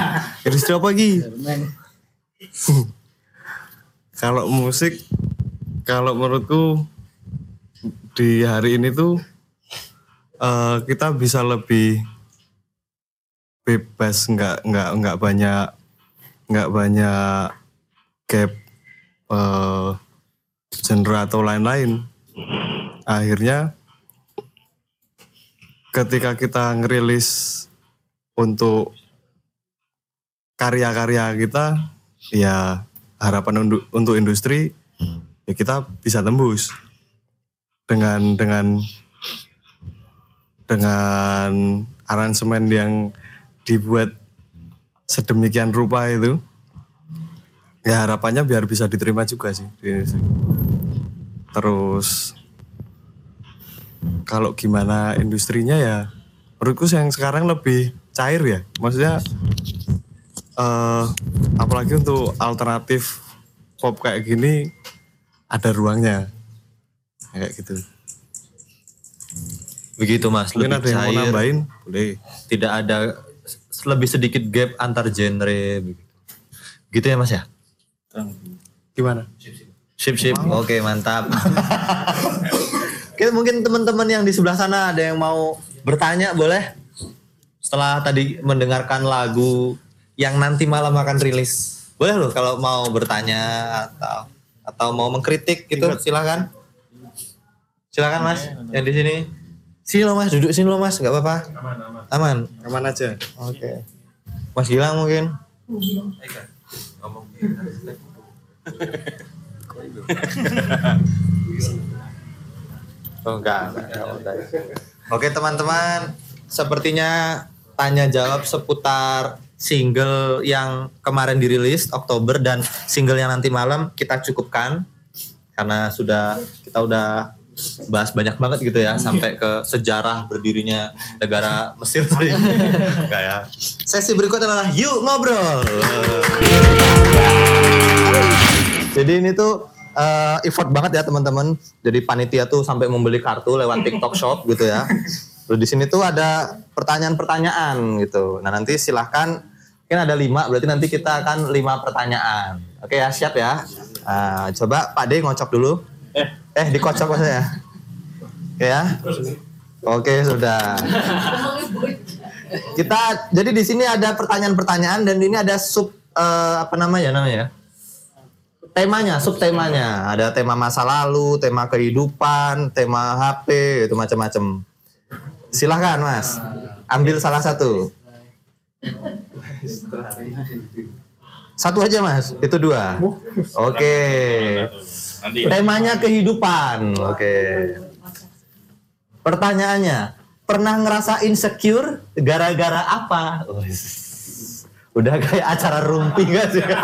industri apa lagi? Kalau musik, kalau menurutku di hari ini tuh eh, kita bisa lebih bebas nggak nggak nggak banyak nggak banyak gap eh, genre atau lain-lain akhirnya ketika kita ngerilis untuk karya-karya kita ya harapan untuk, industri ya kita bisa tembus dengan dengan dengan aransemen yang dibuat sedemikian rupa itu ya harapannya biar bisa diterima juga sih terus kalau gimana industrinya ya menurutku yang sekarang lebih cair ya maksudnya eh apalagi untuk alternatif pop kayak gini ada ruangnya kayak gitu Begitu Mas, Mungkin lebih ada yang mau nambahin? Boleh. Tidak ada lebih sedikit gap antar genre begitu. Gitu ya Mas ya? gimana Sip sip. Oke, mantap. Oke, mungkin teman-teman yang di sebelah sana ada yang mau bertanya boleh? Setelah tadi mendengarkan lagu yang nanti malam akan rilis. Boleh loh kalau mau bertanya atau atau mau mengkritik gitu silakan. Silakan Mas yang di sini. Sini loh Mas, duduk sini loh Mas, nggak apa-apa. Aman. aman aja Oke. Mas Gilang mungkin. Oh enggak, enggak, enggak, enggak. Oke teman-teman, sepertinya tanya jawab seputar single yang kemarin dirilis Oktober dan single yang nanti malam kita cukupkan karena sudah kita udah bahas banyak banget gitu ya sampai ke sejarah berdirinya negara Mesir tadi. Enggak ya. Sesi berikut adalah yuk ngobrol. Jadi ini tuh eh, effort banget ya teman-teman. Jadi panitia tuh sampai membeli kartu lewat TikTok Shop gitu ya. Terus di sini tuh ada pertanyaan-pertanyaan gitu. Nah nanti silahkan, mungkin ada lima, berarti nanti kita akan lima pertanyaan. Oke ya, siap ya. Nah, coba Pak D ngocok dulu. Eh, eh dikocok maksudnya. Oke ya. Oke sudah. Kita jadi di sini ada pertanyaan-pertanyaan dan ini ada sub eh, apa namanya namanya? Temanya, sub temanya. Ada tema masa lalu, tema kehidupan, tema HP, itu macam-macam. Silahkan Mas, ambil salah satu. Satu aja Mas, itu dua. Oke. Temanya kehidupan. Oke. Pertanyaannya, pernah ngerasa insecure gara-gara apa? Udah kayak acara rumpi gak sih?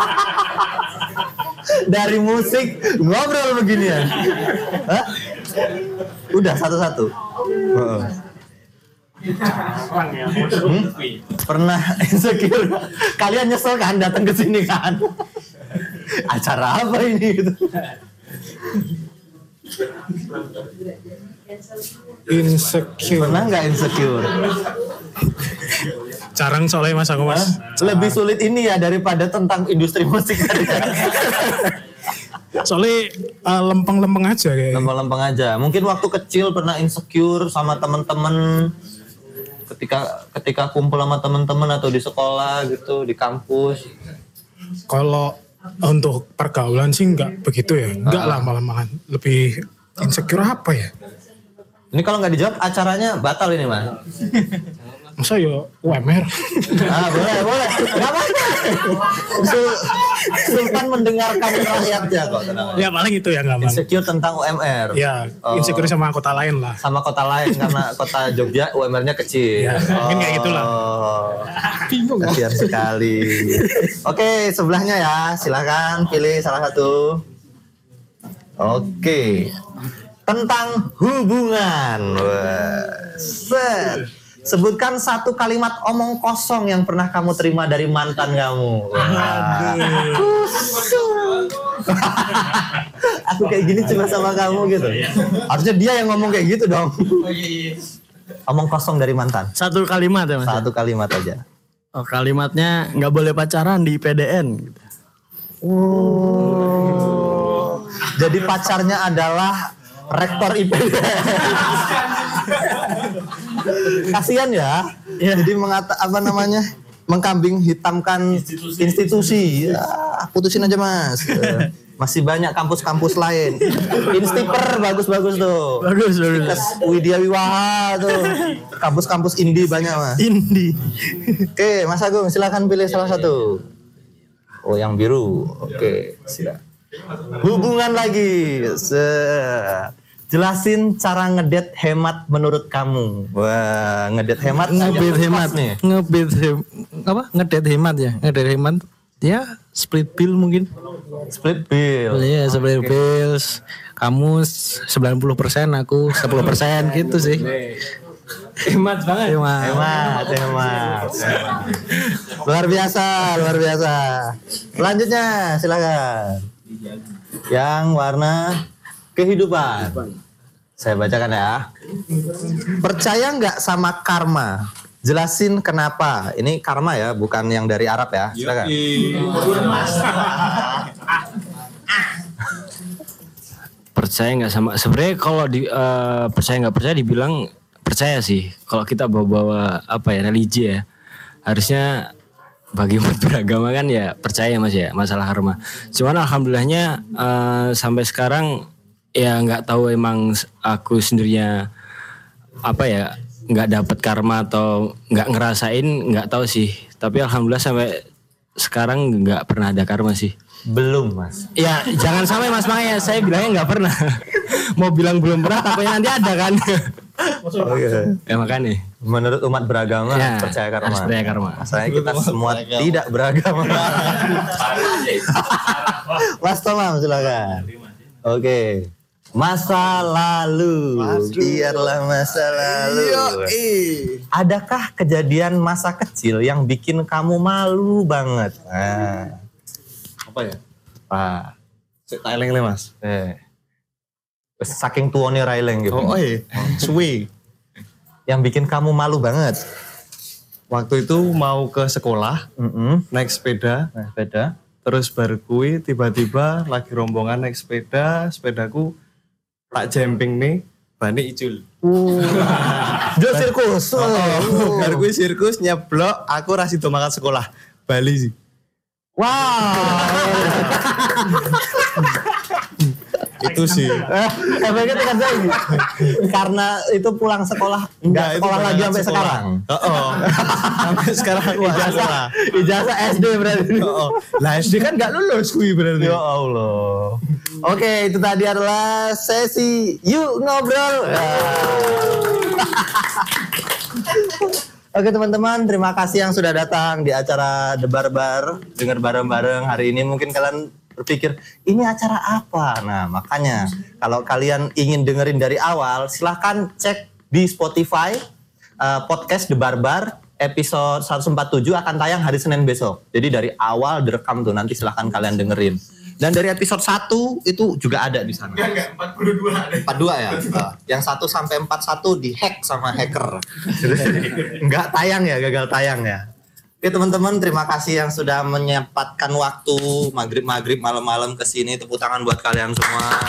Dari musik ngobrol begini ya. Udah satu-satu. Hmm? Pernah insecure? Kalian nyesel kan datang ke sini kan? Acara apa ini? Gitu. Insecure. Pernah nggak insecure? Jarang soalnya mas aku mas. Lebih sulit ini ya daripada tentang industri musik tadi. Soalnya eh, lempeng-lempeng aja kayak. Lempeng-lempeng aja. Mungkin waktu kecil pernah insecure sama teman-teman ketika ketika kumpul sama teman-teman atau di sekolah gitu, di kampus. Kalau untuk pergaulan sih nggak begitu ya. Enggak Ah. lah malah-malahan. Lebih insecure apa ya? Ini kalau nggak dijawab acaranya batal ini mas. Masa ya UMR? Ah boleh boleh. Apa-apa. Sul- Sultan mendengarkan rakyatnya kok. ya paling itu ya nggak Bang. Insecure tentang UMR. Ya, Oh. insecure sama kota lain lah. Sama kota lain karena kota Jogja UMR-nya kecil. Ya, mungkin kayak gitulah. Oh. Bingung. Kasihan sekali. Oke, sebelahnya ya. Silakan pilih salah satu. Oke. Tentang hubungan. Set. Sebutkan satu kalimat omong kosong yang pernah kamu terima dari mantan kamu. Aku kayak gini cuma sama kamu gitu. Harusnya dia yang ngomong kayak gitu dong. Omong kosong dari mantan. Satu kalimat ya mas. Satu kalimat aja. Oh kalimatnya nggak boleh pacaran di PDN. gitu. Oh. Jadi pacarnya adalah rektor IPB. Kasihan ya. Jadi mengata apa namanya? Mengkambing hitamkan institusi. Ya, putusin aja Mas. Masih banyak kampus-kampus lain. Instiper bagus-bagus tuh. Bagus, bagus. Widya Wiwaha tuh. Kampus-kampus indie banyak Mas. Indie. Oke, Mas Agung silakan pilih salah satu. Oh, yang biru. Oke, silakan. Hubungan lagi. Se- Jelasin cara ngedet hemat menurut kamu. Wah, ngedet hemat. ngebet hemat nih. ngebet hem- apa ngedet hemat ya ngedet hemat ya split bill mungkin split bill iya split bill kamu 90% aku 10% gitu sih Hemat banget. hemat Hemat, hemat. Luar biasa, luar biasa. Selanjutnya silakan. Yang warna kehidupan. Saya bacakan ya. Percaya nggak sama karma? Jelasin kenapa. Ini karma ya, bukan yang dari Arab ya. Silakan. percaya nggak sama sebenarnya kalau di eh, percaya nggak percaya dibilang percaya sih kalau kita bawa-bawa apa ya religi ya harusnya bagi umat beragama kan ya percaya mas ya masalah karma cuman alhamdulillahnya eh, sampai sekarang ya nggak tahu emang aku sendirinya apa ya nggak dapat karma atau nggak ngerasain nggak tahu sih tapi alhamdulillah sampai sekarang nggak pernah ada karma sih Belum, Mas. Ya jangan sampai mas makanya saya bilangnya nggak pernah. Mau bilang belum pernah takutnya nanti ada kan. Oke. ya makanya. Menurut umat beragama Ya, percaya karma. harus percaya karma. Masalahnya kita semua tidak beragama. Mas Tomam silakan. Oke. Masa lalu, biarlah masa lalu. Adakah kejadian masa kecil yang bikin kamu malu banget? Nah, Apa ya? Pak. Tak eling Mas. Eh. Saking tuone Raileng gitu. Oh, oh iya. Suwe. Yang bikin kamu malu banget. Waktu itu mau ke sekolah, naik sepeda. Naik sepeda. Terus baru kui tiba-tiba lagi rombongan naik sepeda, sepedaku tak jemping nih, bani icul. Dia sirkus. Oh, oh. Baru kui sirkus nyeblok, aku makan sekolah. Bali sih. itu sih. Efeknya tingkat saya. Karena itu pulang sekolah enggak sekolah lagi sampai sekolah. sekarang. Oh, sampai sekarang Ijazah, ijazah SD berarti. Oh, lah SD kan nggak lulus kui berarti. Ya Allah. Oke, itu tadi adalah sesi yuk ngobrol. Ya. Oke teman-teman, terima kasih yang sudah datang di acara Debar Bar. Dengar bareng-bareng hari ini mungkin kalian berpikir, ini acara apa? Nah makanya kalau kalian ingin dengerin dari awal, silahkan cek di Spotify eh, podcast Debar Bar episode 147 akan tayang hari Senin besok. Jadi dari awal direkam tuh nanti silahkan kalian dengerin. Dan dari episode 1 itu juga ada di sana. Enggak, enggak, 42 ada. 42 ya. Ah, yang 1 sampai 41 dihack sama hacker. Enggak tayang ya, gagal tayang ya. Oke teman-teman, terima kasih yang sudah menyempatkan waktu maghrib-maghrib malam-malam ke sini. Tepuk tangan buat kalian semua.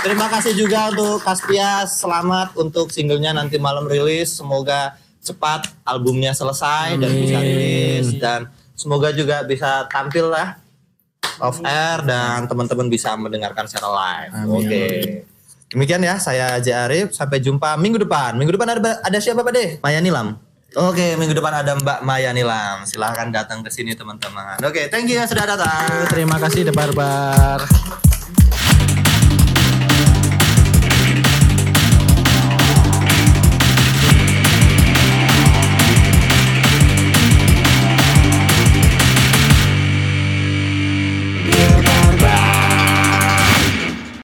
Terima kasih juga untuk Kaspias. Selamat untuk singlenya nanti malam rilis. Semoga cepat albumnya selesai dan bisa rilis dan semoga juga bisa tampil lah off air dan teman-teman bisa mendengarkan secara live. Oke. Demikian ya, saya J Arif. Sampai jumpa minggu depan. Minggu depan ada ada siapa Pak De? Maya Nilam. Oke, minggu depan ada Mbak Maya Nilam. Silahkan datang ke sini teman-teman. Oke, thank you ya sudah datang. terima kasih The Barbar